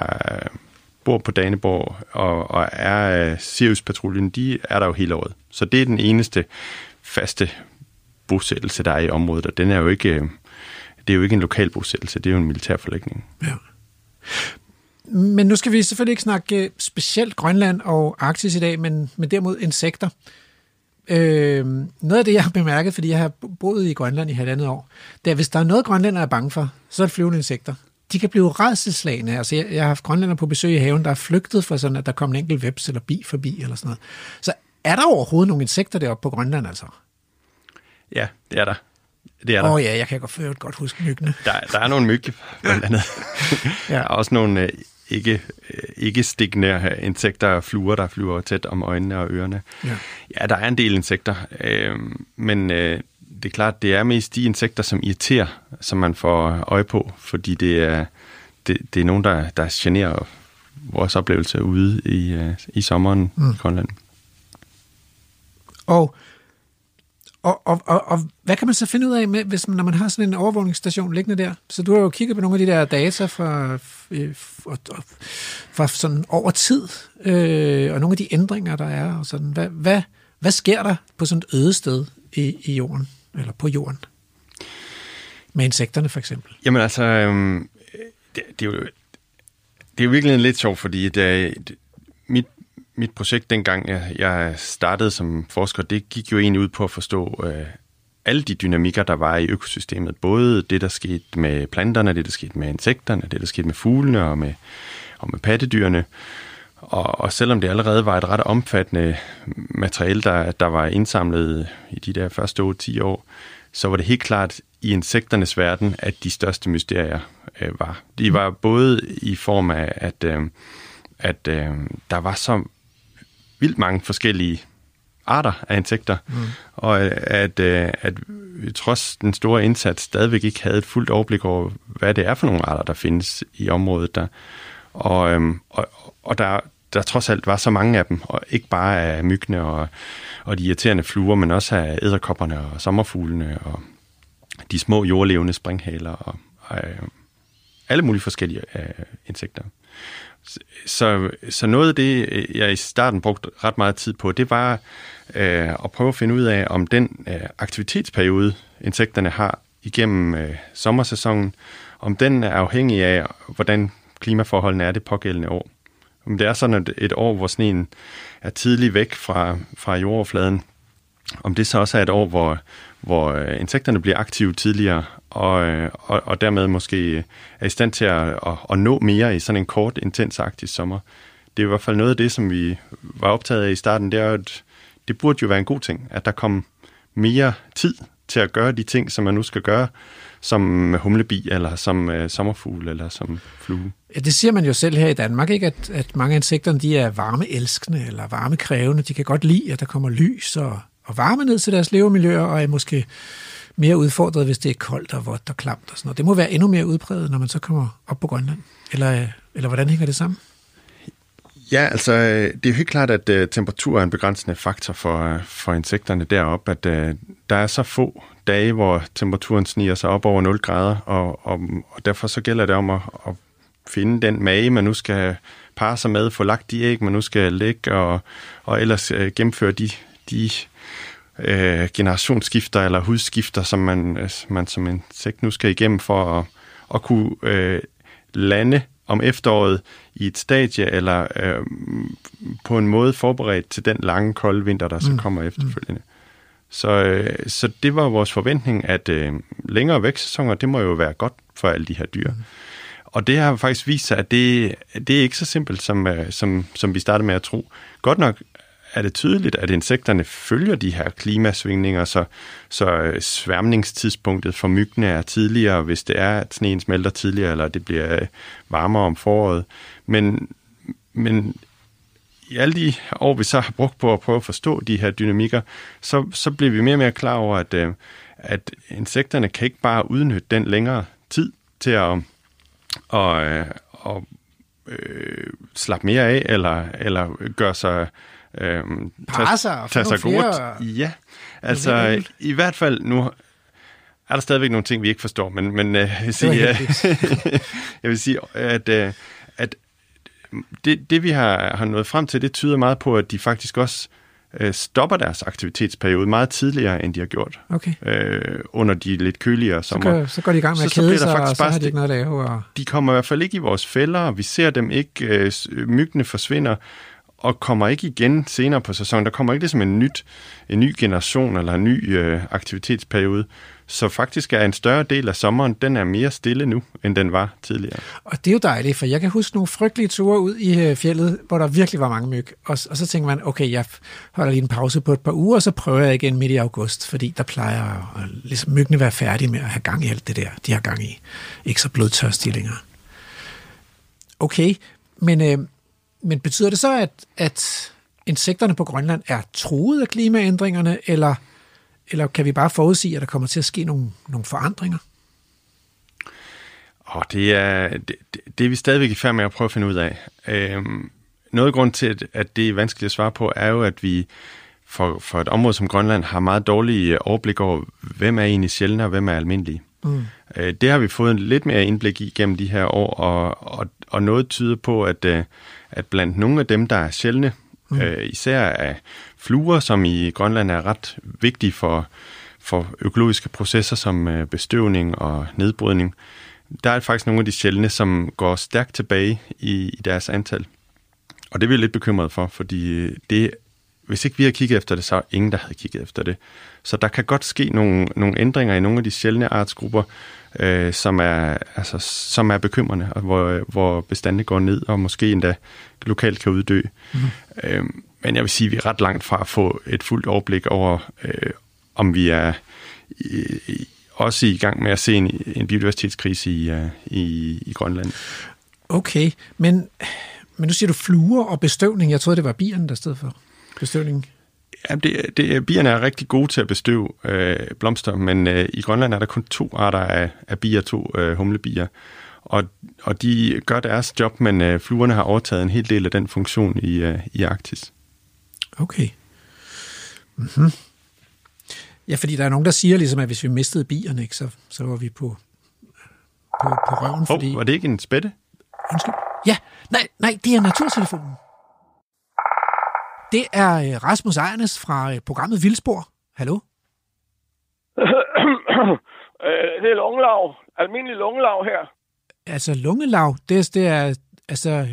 bor på Daneborg og, og er øh, Sirius-patruljen, de er der jo hele året. Så det er den eneste faste bosættelse, der er i området, og den er jo ikke, øh, det er jo ikke en lokal bosættelse, det er jo en militær forlægning.
Ja. Men nu skal vi selvfølgelig ikke snakke øh, specielt Grønland og Arktis i dag, men, men derimod insekter. Øh, noget af det, jeg har bemærket, fordi jeg har boet i Grønland i halvandet år, det er, hvis der er noget, grønlænder er bange for, så er det flyvende insekter. De kan blive redselslagende. Altså, jeg, jeg har haft grønlænder på besøg i haven, der er flygtet fra sådan, at der kommer en enkelt veps eller bi forbi, eller sådan noget. Så er der overhovedet nogle insekter deroppe på Grønland, altså?
Ja, det er der. Det er der.
Åh oh, ja, jeg kan godt, godt huske myggene.
Der, der er nogle myg, blandt andet. ja. Der er også nogle øh, ikke, øh, ikke stikkende insekter og fluer, der flyver tæt om øjnene og ørerne. Ja, ja der er en del insekter, øh, men øh, det er klart, det er mest de insekter, som irriterer, som man får øje på, fordi det er, det, det er nogen, der, der generer vores oplevelse ude i, øh, i sommeren mm. i Grønland.
Og og, og, og, og hvad kan man så finde ud af, med, hvis man, når man har sådan en overvågningsstation liggende der? Så du har jo kigget på nogle af de der data fra, øh, fra, fra sådan over tid, øh, og nogle af de ændringer, der er. Og sådan. Hvad, hvad, hvad sker der på sådan et øde sted i, i jorden, eller på jorden? Med insekterne for eksempel.
Jamen altså, øhm, det, det, er jo, det er jo virkelig lidt sjovt, fordi det, det, mit projekt dengang, jeg, jeg startede som forsker, det gik jo egentlig ud på at forstå øh, alle de dynamikker, der var i økosystemet. Både det, der skete med planterne, det, der skete med insekterne, det, der skete med fuglene og med, og med pattedyrene. Og, og selvom det allerede var et ret omfattende materiale, der, der var indsamlet i de der første 8-10 år, så var det helt klart i insekternes verden, at de største mysterier øh, var. De var både i form af, at, øh, at øh, der var så vildt mange forskellige arter af insekter, mm. og at, at, at vi trods den store indsats stadigvæk ikke havde et fuldt overblik over, hvad det er for nogle arter, der findes i området der. Og, øhm, og, og der, der trods alt var så mange af dem, og ikke bare af myggene og, og de irriterende fluer, men også af æderkopperne og sommerfuglene og de små jordlevende springhaler og, og øh, alle mulige forskellige øh, insekter. Så, så noget af det, øh, jeg i starten brugte ret meget tid på, det var øh, at prøve at finde ud af, om den øh, aktivitetsperiode, insekterne har igennem øh, sommersæsonen, om den er afhængig af, hvordan klimaforholdene er det pågældende år. Om det er sådan et, et år, hvor sneen er tidligt væk fra, fra jordoverfladen, om det så også er et år, hvor, hvor øh, insekterne bliver aktive tidligere, og, øh, og, og dermed måske øh, er i stand til at, at, at nå mere i sådan en kort, intens arktisk sommer. Det er i hvert fald noget af det, som vi var optaget af i starten, det er at det burde jo være en god ting, at der kom mere tid til at gøre de ting, som man nu skal gøre, som humlebi, eller som øh, sommerfugl, eller som flue.
Ja, det siger man jo selv her i Danmark, ikke? At, at mange af insekterne de er varmeelskende eller varmekrævende. De kan godt lide, at der kommer lys og, og varme ned til deres levemiljøer, og er måske mere udfordret, hvis det er koldt og vådt og klamt og sådan noget. Det må være endnu mere udbredt, når man så kommer op på Grønland. Eller, eller hvordan hænger det sammen?
Ja, altså øh, det er jo helt klart, at øh, uh, temperatur er en begrænsende faktor for, uh, for insekterne deroppe, at uh, der er så få dage, hvor temperaturen sniger sig op over 0 grader, og, og, og derfor så gælder det om at, at finde den mage, man nu skal parre sig med, få lagt de æg, man nu skal lægge, og, og ellers uh, gennemføre de, de øh, generationsskifter eller hudskifter, som man, øh, man som insekt nu skal igennem for at, at kunne øh, lande om efteråret i et stadie, eller øh, på en måde forberedt til den lange, kolde vinter, der så mm. kommer efterfølgende. Mm. Så, øh, så det var vores forventning, at øh, længere vækstsæsoner, det må jo være godt for alle de her dyr. Mm. Og det har faktisk vist sig, at det, det er ikke så simpelt, som, øh, som, som vi startede med at tro. Godt nok er det tydeligt, at insekterne følger de her klimasvingninger, så, så øh, sværmningstidspunktet for myggene er tidligere, hvis det er, at sneen smelter tidligere, eller det bliver øh, varmere om foråret. Men, men i alle de år, vi så har brugt på at prøve at forstå de her dynamikker, så, så bliver vi mere og mere klar over, at, øh, at insekterne kan ikke bare udnytte den længere tid til at, at, at, at øh, slappe mere af, eller, eller gøre sig øh,
Parser
tage sig godt. Ja, altså i hvert fald nu er der stadigvæk nogle ting, vi ikke forstår, men, men øh, jeg, vil sige,
Det
jeg vil sige, at, øh, at det, det vi har, har nået frem til, det tyder meget på, at de faktisk også øh, stopper deres aktivitetsperiode meget tidligere, end de har gjort
Okay.
øh, under de lidt køligere
Så,
sommer.
går, så går de i gang med
Så-
at
så
kede
der
sig, og
faktisk
så har de ikke noget at lave. Og...
De kommer i hvert fald ikke i vores fælder, og vi ser dem ikke, øh, myggene forsvinder, og kommer ikke igen senere på sæsonen. Der kommer ikke ligesom en, nyt, en ny generation eller en ny øh, aktivitetsperiode. Så faktisk er en større del af sommeren, den er mere stille nu, end den var tidligere.
Og det er jo dejligt, for jeg kan huske nogle frygtelige ture ud i øh, fjellet, hvor der virkelig var mange myg. Og, og så tænker man, okay, jeg holder lige en pause på et par uger, og så prøver jeg igen midt i august, fordi der plejer at, at ligesom myggene være færdige med at have gang i alt det der, de har gang i. Ikke så blodtørstige længere. Okay, men, øh, men betyder det så, at, at insekterne på Grønland er truet af klimaændringerne, eller, eller kan vi bare forudsige, at der kommer til at ske nogle, nogle forandringer?
Og det er, det, det, er vi stadigvæk i færd med at prøve at finde ud af. Øhm, noget grund til, at, at det er vanskeligt at svare på, er jo, at vi for, for et område som Grønland har meget dårlige overblik over, hvem er egentlig sjældne og hvem er almindelige. Mm. Øh, det har vi fået en lidt mere indblik i gennem de her år, og, og, og noget tyder på, at, øh, at blandt nogle af dem, der er sjældne, mm. øh, især af fluer, som i Grønland er ret vigtige for, for økologiske processer som øh, bestøvning og nedbrydning, der er faktisk nogle af de sjældne, som går stærkt tilbage i, i deres antal. Og det er vi lidt bekymret for, fordi det, hvis ikke vi har kigget efter det, så er ingen, der havde kigget efter det. Så der kan godt ske nogle, nogle ændringer i nogle af de sjældne artsgrupper, øh, som, er, altså, som er bekymrende, og hvor, hvor bestandene går ned, og måske endda lokalt kan uddø. Mm. Øh, men jeg vil sige, at vi er ret langt fra at få et fuldt overblik over, øh, om vi er i, også i gang med at se en, en biodiversitetskrise i, uh, i, i Grønland.
Okay, men, men nu siger du fluer og bestøvning. Jeg troede, det var bierne, der stod for bestøvningen.
Ja, det, det, bierne er rigtig gode til at bestøve øh, blomster, men øh, i Grønland er der kun to arter af, af bier, to øh, humlebier. Og, og de gør deres job, men øh, fluerne har overtaget en hel del af den funktion i, øh, i Arktis.
Okay. Mm-hmm. Ja, fordi der er nogen, der siger ligesom, at hvis vi mistede bierne, ikke, så, så var vi på, på, på røven,
Hov,
fordi...
var det ikke en spætte?
Undskyld. Ja, nej, nej, det er naturtelefonen. Det er øh, Rasmus Ejernes fra øh, programmet Vildspor. Hallo?
Øh, det er lungelav. Almindelig lungelav her.
Altså lungelav, det, er- det er altså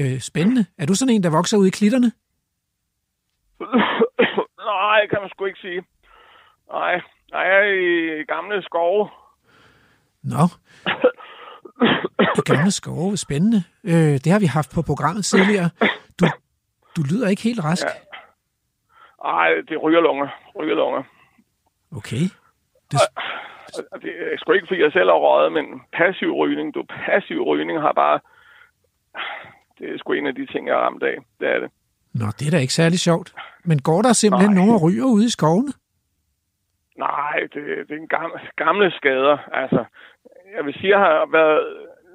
øh, spændende. Er du sådan en, der vokser ud i klitterne?
Nej, kan man sgu ikke sige. Nej, nej, jeg er i gamle skove.
Nå. I gamle skove, spændende. Øh, det har vi haft på programmet tidligere. Du, du lyder ikke helt rask.
Ja. Det er rygerlunger. Rygerlunger.
Okay. Det,
Og Det er sgu ikke, fordi jeg selv har røget, men passiv rygning. Du, passiv rygning har bare... Det er sgu en af de ting, jeg har ramt af. Det er det.
nå, det er da ikke særlig sjovt. Men går der simpelthen
Nej.
nogen og ryger ude i skovene?
Nej, det, det er en gamle, gamle skader. Altså, jeg vil sige, jeg har været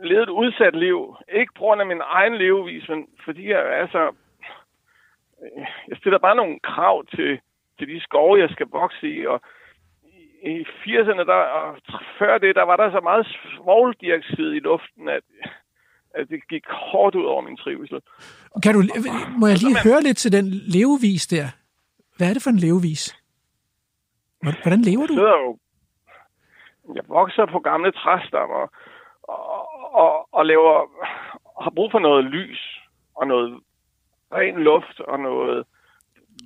levet et udsat liv. Ikke på grund af min egen levevis, men fordi jeg altså... Jeg stiller bare nogle krav til, til de skove, jeg skal vokse i, og i, i 80'erne, der, og før det, der var der så meget svovldioxid i luften, at, at det gik hårdt ud over min trivsel.
Kan du, må jeg lige høre lidt til den levevis der? Hvad er det for en levevis? Hvordan lever
Jeg
du?
sidder jo... Jeg vokser på gamle træstammer og, og, og laver, har brug for noget lys og noget ren luft og noget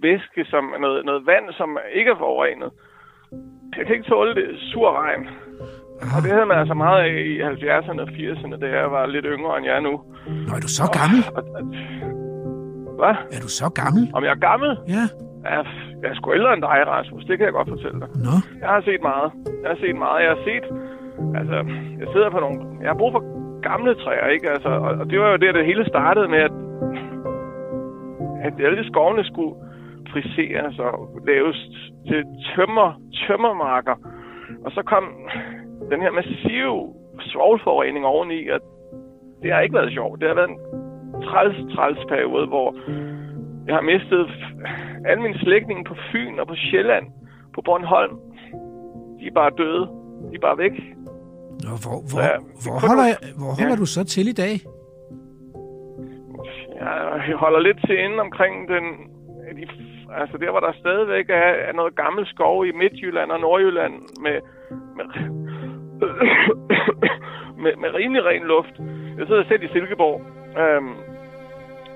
væske, som noget, noget vand, som ikke er forurenet. Jeg kan ikke tåle det sur regn. Og det havde man altså meget af i 70'erne og 80'erne, da jeg var lidt yngre, end jeg er nu.
Nå, er du så gammel?
Og, og, hvad?
Er du så gammel?
Om jeg er gammel?
Ja.
Jeg er, jeg er sgu ældre end dig, Rasmus. Det kan jeg godt fortælle dig.
Nå,
Jeg har set meget. Jeg har set meget. Jeg har set... Altså, jeg sidder på nogle... Jeg har brug for gamle træer, ikke? Altså, og, og det var jo der, det hele startede med, at, at alle skovene skulle friseres og laves til tømmer, tømmermarker. Og så kom den her massive svovlforurening oveni, og det har ikke været sjovt. Det har været en træls, træls periode, hvor Jeg har mistet alle mine slægtninge på Fyn og på Sjælland, på Bornholm. De er bare døde. De er bare væk.
Nå, hvor, hvor,
Ja,
hvor, holder,
nogle-
hvor holder
ja.
du så til i dag?
Jeg holder lidt til inden omkring den... De, altså der, hvor der stadigvæk er, er noget gammel skov i Midtjylland og Nordjylland med, med, med, med rimelig ren luft. Jeg sidder selv i Silkeborg. Øhm,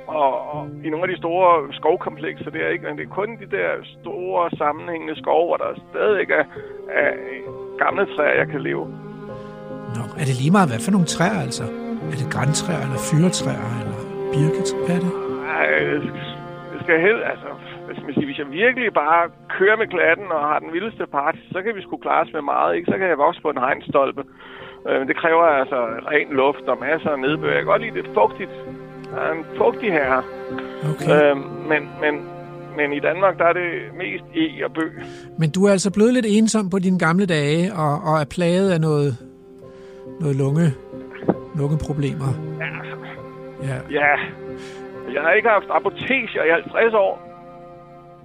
og, og i nogle af de store skovkomplekser der, ikke? Men det er kun de der store sammenhængende skove, hvor der stadigvæk er, er gamle træer, jeg kan leve.
Nå, er det lige meget, hvad for nogle træer, altså? Er det græntræer, eller fyretræer, eller birketræer? Hvad er det?
Ej, det skal helt, altså, hvad skal man sige, hvis jeg virkelig bare kører med klatten og har den vildeste party, så kan vi sgu klare os med meget, ikke? Så kan jeg vokse på en hegnstolpe. Øh, Men det kræver altså ren luft og masser af nedbør. Jeg kan godt lide det fugtigt. Jeg er en fugtig herre.
Okay.
Øh, men, men, men i Danmark, der er det mest e og bøg.
Men du er altså blevet lidt ensom på dine gamle dage, og, og er plaget af noget, noget lunge, lungeproblemer.
Ja, altså,
Ja.
ja. Jeg har ikke haft apoteker i 50 år.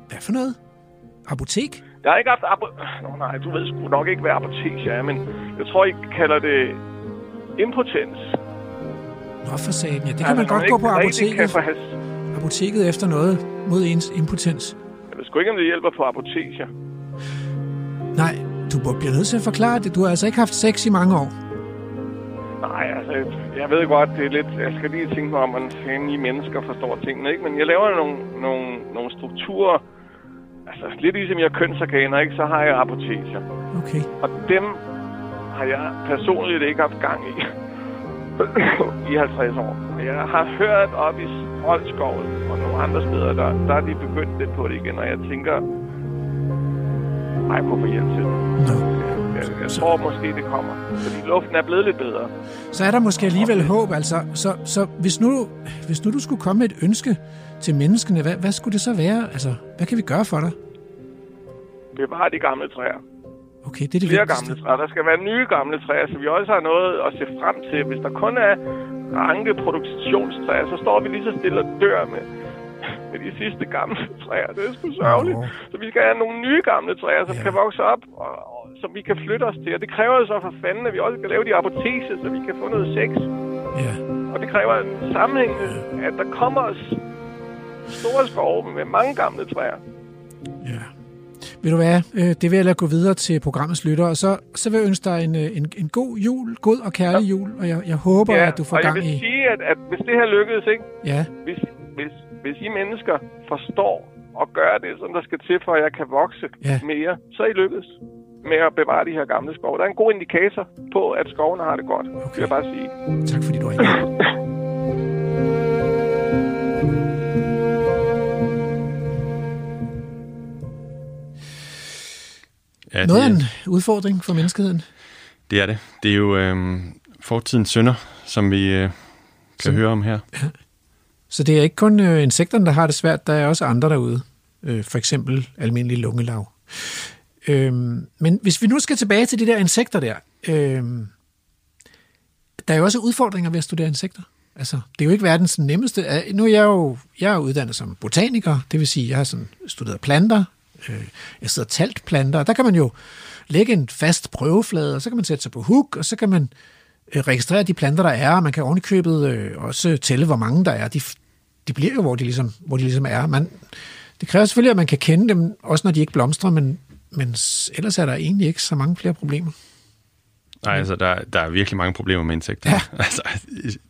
Hvad for noget? Apotek?
Jeg har ikke haft apo... Nå nej, du ved sgu nok ikke, hvad apoteker er, men jeg tror, I kalder det impotens.
Nå for satan, ja. Det kan
Altså,
man godt gå
ikke
på apoteket,
has...
apoteket efter noget mod ens impotens.
Jeg ved sgu ikke, om det hjælper på apoteker.
Nej, du bliver nødt til at forklare det. Du har altså ikke haft sex i mange år.
Nej, altså, jeg ved godt, det er lidt... Jeg skal lige tænke mig om, hvordan fanden I mennesker forstår tingene, ikke? Men jeg laver nogle, nogle, nogle strukturer, altså lidt ligesom jeg er kønsorganer, ikke? Så har jeg apoteker.
Okay.
Og dem har jeg personligt ikke haft gang i i 50 år. Og Jeg har hørt op i Holskoven og nogle andre steder, der, der er de begyndt lidt på det igen, og jeg tænker, ej, hvorfor hjælp til? Jeg, jeg tror måske, det kommer. Fordi luften er blevet lidt bedre.
Så er der måske alligevel håb, altså. Så, så hvis, nu, hvis nu du skulle komme med et ønske til menneskene, hvad, hvad skulle det så være? Altså, hvad kan vi gøre for dig?
Bevare de gamle træer.
Okay, det er det
Flere
vigtigste.
gamle træer. Der skal være nye gamle træer, så vi også har noget at se frem til. Hvis der kun er ranke produktionstræer, så står vi lige så stille og dør med, med de sidste gamle træer. Det er sgu sørgeligt.
Nå.
Så vi skal have nogle nye gamle træer, som
Ja.
kan vokse op, og, som vi kan flytte os til. Og det kræver så for fanden, at vi også skal lave de apoteser, så vi kan få noget sex.
Ja.
Og det kræver en sammenhæng, at der kommer os store skove med mange gamle træer.
Ja. Vil du hvad, øh, det vil jeg lade gå videre til programmets lytter, og så, så vil jeg ønske dig en, øh, en, en god jul, god og kærlig jul, og jeg, jeg håber, at du får
og jeg
gang
vil
i...
sige, at, at hvis det her lykkedes, ikke?
Ja,
Hvis, hvis, hvis I mennesker forstår og gør det, som der skal til, for at jeg kan vokse
Ja.
mere, så er I lykkedes med at bevare de her gamle skove. Der er en god indikator på, at skovene har det godt, okay. vil jeg bare sige.
tak fordi du har.
Ja,
Noget af en udfordring for menneskeheden.
det er det. Det er jo øh, fortidens synder, som vi øh, kan
Som-
høre om her.
Så det er ikke kun øh, insekterne, der har det svært, der er også andre derude. Øh, for eksempel almindelig lungelav. Øh, men hvis vi nu skal tilbage til de der insekter der, øhm, der er jo også udfordringer ved at studere insekter. Altså, det er jo ikke verdens nemmeste. Nu er jeg jo jeg er uddannet som botaniker, det vil sige, jeg har sådan studeret planter, øh, jeg sidder talt planter, og der kan man jo lægge en fast prøveflade, og så kan man sætte sig på hook, og så kan man øh, registrere de planter, der er, og man kan ovenikøbet øh, også tælle, hvor mange der er. De, de bliver jo, hvor de ligesom, hvor de ligesom er. Man, det kræver selvfølgelig, at man kan kende dem, også når de ikke blomstrer, men, men ellers er der egentlig ikke så mange flere problemer.
Nej, altså, der, der er virkelig mange problemer med insekter.
Ja.
altså,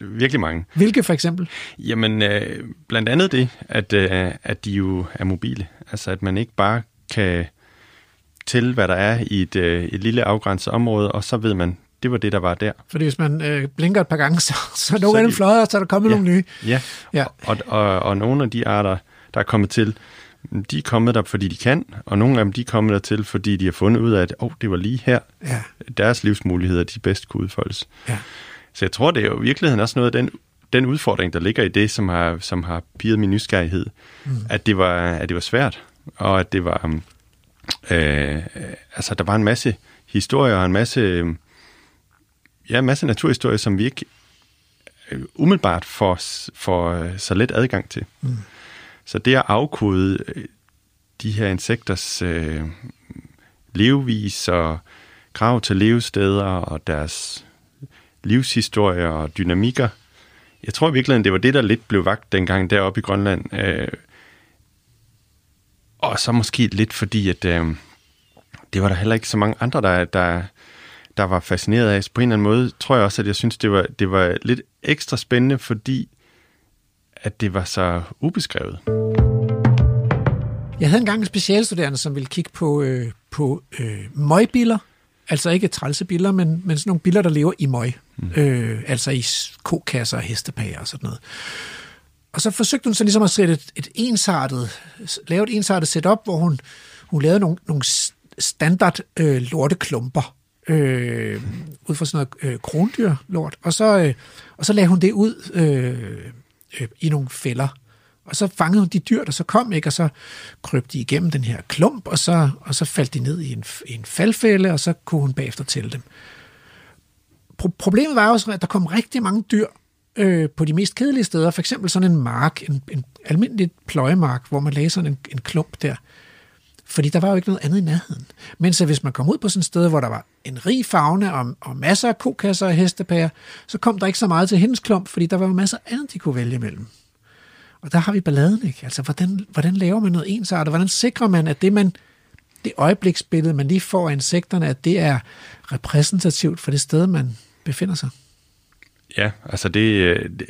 virkelig mange.
Hvilke for eksempel?
Jamen, øh, blandt andet det, at, øh, at de jo er mobile. Altså, at man ikke bare kan tælle, hvad der er i et, øh, et lille afgrænset område, og så ved man, det var det, der var der.
Fordi hvis man øh, blinker et par gange, så, så er nogle
Så
af dem
de-
fløjet, og så er der kommet
Ja.
nogle nye.
Ja,
Ja.
og, og, og nogle af de arter, der er kommet til, de er kommet der, fordi de kan, og nogle af dem, de er kommet der til, fordi de har fundet ud af, at oh, det var lige her,
Ja.
deres livsmuligheder, de bedst kunne udfoldes.
Ja.
Så jeg tror, det er jo i virkeligheden også noget af den, den udfordring, der ligger i det, som har, som har piret min nysgerrighed, mm. at, det var, at det var svært, og at det var, øh, altså der var en masse historier og en masse, ja, en masse naturhistorier, som vi ikke øh, umiddelbart får, får øh, så let adgang til. Mm. Så det at afkode øh, de her insekters øh, levevis og krav til levesteder og deres livshistorier og dynamikker, jeg tror i virkeligheden, det var det, der lidt blev vagt dengang deroppe i Grønland. Øh, og så måske lidt fordi, at øh, det var der heller ikke så mange andre, der, der, der var fascineret af. Så på en eller anden måde tror jeg også, at jeg synes, det var, det var lidt ekstra spændende, fordi at det var så ubeskrevet.
Jeg havde engang en specialstuderende, som ville kigge på, øh, på øh, møgbiller. Altså ikke trælsebiller, men, men sådan nogle biller, der lever i møg. Mm. Øh, altså i kokasser og hestepager og sådan noget. Og så forsøgte hun så ligesom at sætte et, et ensartet, lave et ensartet setup, hvor hun, hun lavede nogle, nogle standard øh, lorteklumper øh, ud fra sådan noget øh, krondyrlort, og så, øh, og så lagde hun det ud øh, øh, i nogle fælder. Og så fangede hun de dyr, der så kom, ikke? og så krøb de igennem den her klump, og så, og så faldt de ned i en, i en faldfælde, og så kunne hun bagefter tælle dem. Pro- problemet var også, at der kom rigtig mange dyr øh, på de mest kedelige steder, for eksempel sådan en mark, en, en almindelig pløjemark, hvor man lagde sådan en, en klump der. Fordi der var jo ikke noget andet i nærheden. Men så hvis man kom ud på sådan et sted, hvor der var en rig fauna og, og masser af kokasser og hestepærer, så kom der ikke så meget til hendes klump, fordi der var jo masser af andet, de kunne vælge imellem. Og der har vi balladen, ikke? Altså, hvordan, hvordan laver man noget ensartet? Hvordan sikrer man, at det, man, det øjebliksbillede, man lige får af insekterne, at det er repræsentativt for det sted, man befinder sig?
Ja, altså det, det,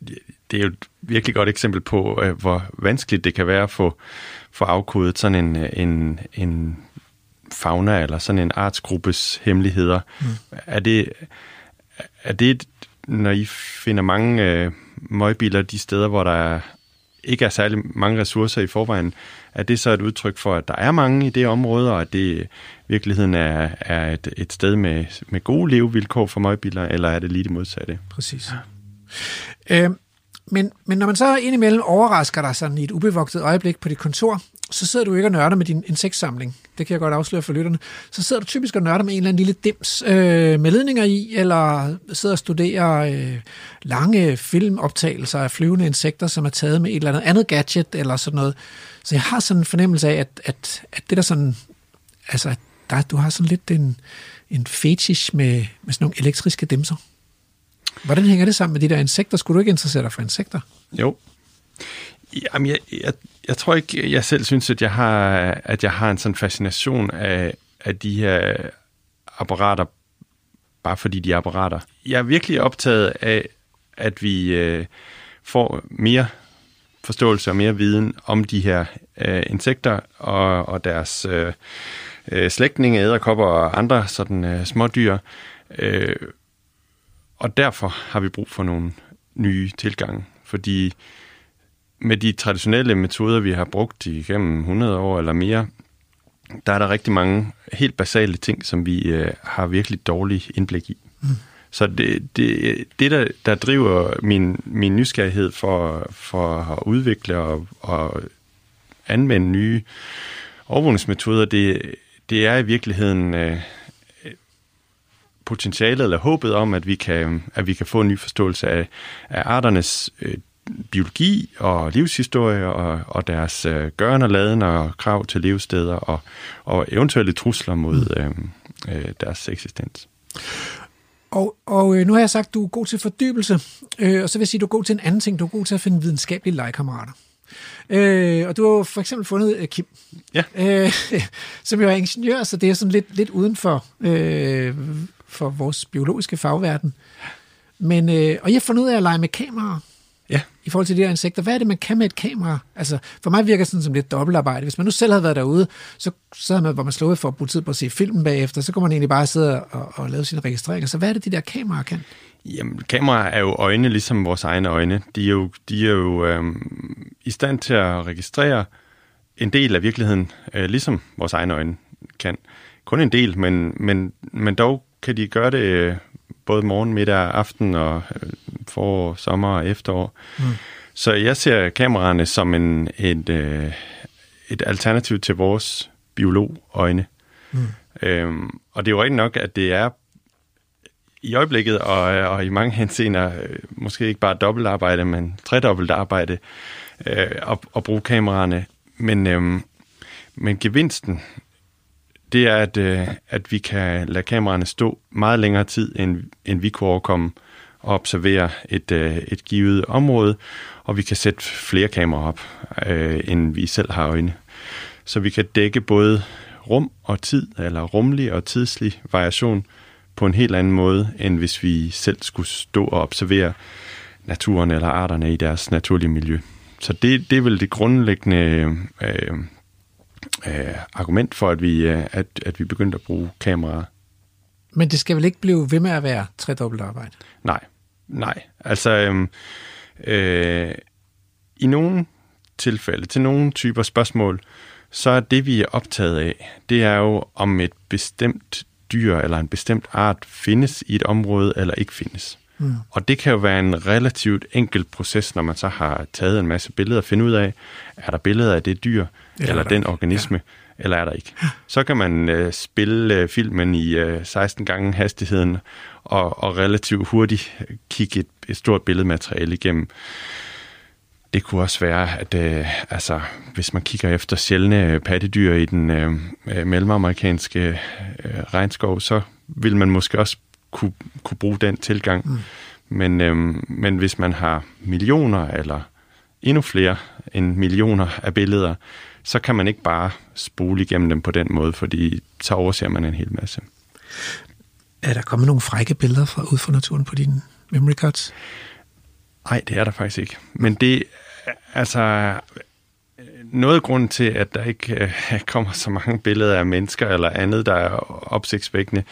det, det er jo et virkelig godt eksempel på, øh, hvor vanskeligt det kan være at få, få afkodet sådan en, en, en fauna eller sådan en artsgruppes hemmeligheder. Mm. Er, det, er det, når I finder mange øh, møgbiler de steder, hvor der ikke er særlig mange ressourcer i forvejen, er det så et udtryk for, at der er mange i det område, og at det i virkeligheden er, er et, et sted med, med gode levevilkår for møgbiler, eller er det lige det modsatte?
Præcis. Øh, men, men når man så indimellem overrasker dig sådan i et ubevogtet øjeblik på dit kontor, så sidder du ikke og nørder med din insektsamling. Det kan jeg godt afsløre for lytterne. Så sidder du typisk og nørder med en eller anden lille dims øh, med ledninger i, eller sidder og studerer øh, lange filmoptagelser af flyvende insekter, som er taget med et eller andet andet gadget eller sådan noget. Så jeg har sådan en fornemmelse af, at, at, at det der sådan, altså, der, du har sådan lidt en, en fetish med, med sådan nogle elektriske dimser. Hvordan hænger det sammen med de der insekter? Skulle du ikke interessere dig for insekter?
Jo. Jamen, jeg, jeg, jeg tror ikke, jeg selv synes, at jeg har, at jeg har en sådan fascination af, af de her apparater, bare fordi de er apparater. Jeg er virkelig optaget af, at vi øh, får mere forståelse og mere viden om de her øh, insekter og, og deres øh, øh, slægtninge, æderkopper og andre sådan øh, smådyr. Øh, og derfor har vi brug for nogle nye tilgange, fordi med de traditionelle metoder, vi har brugt igennem 100 år eller mere, der er der rigtig mange helt basale ting, som vi øh, har virkelig dårlig indblik i. Mm. Så det, det, det der, der driver min, min nysgerrighed for, for at udvikle og, og anvende nye overvågningsmetoder, det, det er i virkeligheden øh, potentialet eller håbet om, at vi kan, at vi kan få en ny forståelse af, af arternes øh, biologi og livshistorie og, og deres øh, gøren og laden og krav til levesteder og, og eventuelle trusler mod mm. øh, øh, deres eksistens.
Og, og øh, nu har jeg sagt, at du er god til fordybelse, øh, og så vil jeg sige, at du er god til en anden ting. Du er god til at finde videnskabelige legekammerater. Øh, og du har for eksempel fundet øh, Kim,
ja.
øh, som jo er ingeniør, så det er sådan lidt, lidt uden for, øh, for vores biologiske fagverden. Men, øh, og jeg har fundet ud af at lege med kameraer.
Ja.
I forhold til de her insekter. Hvad er det, man kan med et kamera? Altså, for mig virker det sådan som lidt dobbeltarbejde. Hvis man nu selv havde været derude, så, så havde man, hvor man slået for at bruge tid på at se filmen bagefter, så kunne man egentlig bare sidde og, og lave sine registreringer. Så hvad er det, de der kameraer kan?
Jamen, kameraer er jo øjne, ligesom vores egne øjne. De er jo, de er jo øhm, i stand til at registrere en del af virkeligheden, øh, ligesom vores egne øjne kan. Kun en del, men, men, men dog kan de gøre det øh, både morgen, middag, aften og øh, forår, sommer og efterår. Mm. Så jeg ser kameraerne som en, et, øh, et alternativ til vores biologøjne. Mm. Øhm, og det er jo rigtig nok, at det er i øjeblikket og, og i mange henseender måske ikke bare dobbeltarbejde, men tredobbelt arbejde øh, at, at bruge kameraerne. Men, øh, men gevinsten, det er, at, øh, at vi kan lade kameraerne stå meget længere tid, end, end vi kunne overkomme og observere et, øh, et givet område, og vi kan sætte flere kameraer op, øh, end vi selv har øjne. Så vi kan dække både rum og tid, eller rumlig og tidslig variation på en helt anden måde, end hvis vi selv skulle stå og observere naturen eller arterne i deres naturlige miljø. Så det, det er vel det grundlæggende øh, øh, argument for, at vi, øh, at, at vi begyndte at bruge kameraer.
Men det skal vel ikke blive ved med at være tredobbelt arbejde?
Nej, nej. Altså, øh, øh, i nogle tilfælde, til nogle typer spørgsmål, så er det, vi er optaget af, det er jo, om et bestemt dyr eller en bestemt art findes i et område eller ikke findes. Mm. Og det kan jo være en relativt enkel proces, når man så har taget en masse billeder og finde ud af, er der billeder af det dyr eller, eller den organisme, ja. eller er der ikke. Så kan man øh, spille øh, filmen i øh, 16 gange hastigheden og, og relativt hurtigt kigge et, et stort billedmateriale igennem. Det kunne også være, at øh, altså, hvis man kigger efter sjældne pattedyr i den øh, øh mellemamerikanske øh, regnskov, så vil man måske også kunne, kunne bruge den tilgang. Mm. Men, øh, men hvis man har millioner eller endnu flere end millioner af billeder, så kan man ikke bare spole igennem dem på den måde, fordi så overser man en hel masse.
Er der kommet nogle frække billeder fra ud fra naturen på dine memory cards?
Nej, det er der faktisk ikke. Men det, altså, noget af grunden til, at der ikke øh, kommer så mange billeder af mennesker eller andet, der er opsigtsvækkende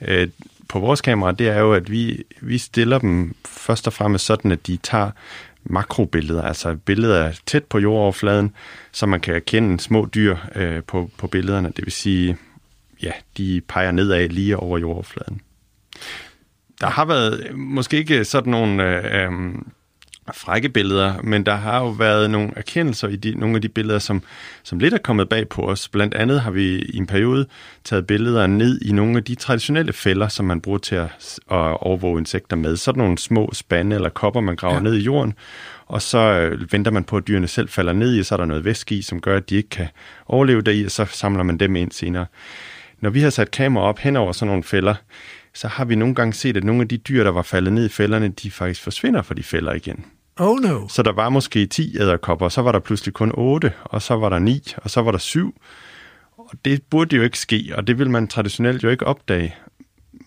øh, på vores kamera, det er jo, at vi, vi stiller dem først og fremmest sådan, at de tager makrobilleder, altså billeder tæt på jordoverfladen, så man kan erkende små dyr øh, på, på billederne. Det vil sige, ja, de peger nedad lige over jordoverfladen. Der har været måske ikke sådan nogle øh, øh, frække billeder, men der har jo været nogle erkendelser i de, nogle af de billeder, som, som lidt er kommet bag på os. Blandt andet har vi i en periode taget billeder ned i nogle af de traditionelle fælder, som man bruger til at, at overvåge insekter med. Sådan nogle små spande eller kopper, man graver ja. ned i jorden, og så øh, venter man på, at dyrene selv falder ned i, og så er der noget væske i, som gør, at de ikke kan overleve deri, og så samler man dem ind senere. Når vi har sat kamera op hen over sådan nogle fælder, så har vi nogle gange set, at nogle af de dyr, der var faldet ned i fælderne, de faktisk forsvinder fra de fælder igen.
Oh no.
Så der var måske 10 æderkopper, så var der pludselig kun 8, og så var der 9, og så var der 7. Og det burde jo ikke ske, og det vil man traditionelt jo ikke opdage.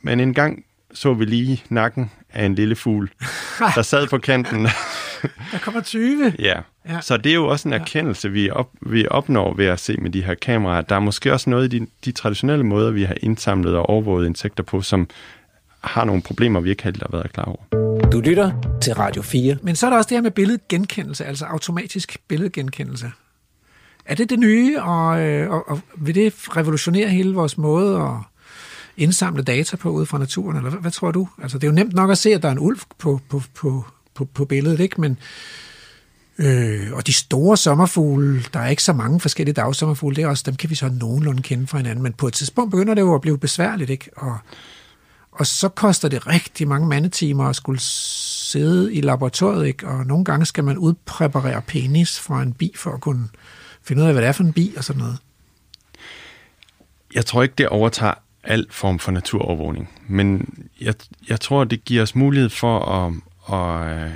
Men en gang så vi lige nakken af en lille fugl, der sad på kanten.
der kommer 20.
Ja. ja, så det er jo også en erkendelse, vi, op, vi opnår ved at se med de her kameraer. Der er måske også noget i de, de traditionelle måder, vi har indsamlet og overvåget insekter på, som har nogle problemer, vi ikke helt har været klar over.
Du lytter til Radio 4.
Men så er der også det her med billedgenkendelse, altså automatisk billedgenkendelse. Er det det nye, og, øh, og, og vil det revolutionere hele vores måde at indsamle data på ud fra naturen, eller hvad, hvad tror du? Altså, det er jo nemt nok at se, at der er en ulv på, på, på, på, på billedet, ikke? Men, øh, og de store sommerfugle, der er ikke så mange forskellige dagsommerfugle, det er også, dem kan vi så nogenlunde kende fra hinanden, men på et tidspunkt begynder det jo at blive besværligt, ikke? Og, og så koster det rigtig mange mandetimer at skulle sidde i laboratoriet, ikke? og nogle gange skal man udpræparere penis fra en bi for at kunne finde ud af, hvad det er for en bi og sådan noget.
Jeg tror ikke, det overtager al form for naturovervågning, men jeg, jeg tror, det giver os mulighed for at, at øh,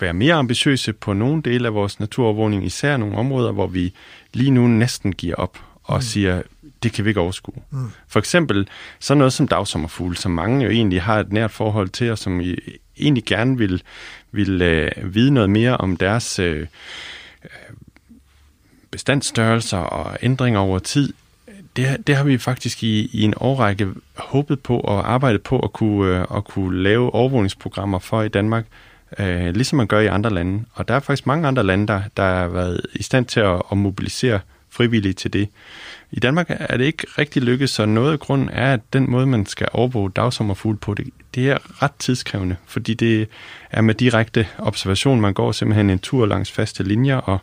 være mere ambitiøse på nogle dele af vores naturovervågning, især nogle områder, hvor vi lige nu næsten giver op og mm. siger, det kan vi ikke overskue. Mm. For eksempel sådan noget som dagsommerfugle, som mange jo egentlig har et nært forhold til, og som I egentlig gerne vil, vil øh, vide noget mere om deres øh, bestandsstørrelser og ændringer over tid. Det, det har vi faktisk i, i en årrække håbet på og arbejdet på at kunne, øh, at kunne lave overvågningsprogrammer for i Danmark, øh, ligesom man gør i andre lande. Og der er faktisk mange andre lande, der, der har været i stand til at, at mobilisere frivillige til det. I Danmark er det ikke rigtig lykkedes, så noget af grunden er, at den måde, man skal overvåge dagsommerfugle på, det, det er ret tidskrævende, fordi det er med direkte observation. Man går simpelthen en tur langs faste linjer og,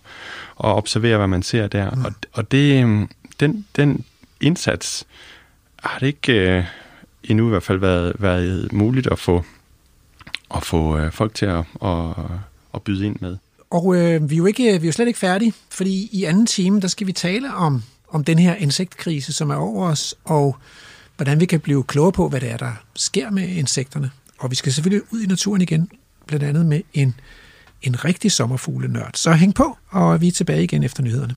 og observerer, hvad man ser der. Mm. Og, og det, øhm, den, den indsats har det ikke uh, endnu i hvert fald været, været muligt at få, at få uh, folk til at, at, at byde ind med.
Og øh, vi, er jo ikke, vi er jo slet ikke færdige, fordi i anden time, der skal vi tale om, om den her insektkrise, som er over os, og hvordan vi kan blive klogere på, hvad det er, der sker med insekterne. Og vi skal selvfølgelig ud i naturen igen, blandt andet med en, en rigtig sommerfuglenørd. Så hæng på, og vi er tilbage igen efter nyhederne.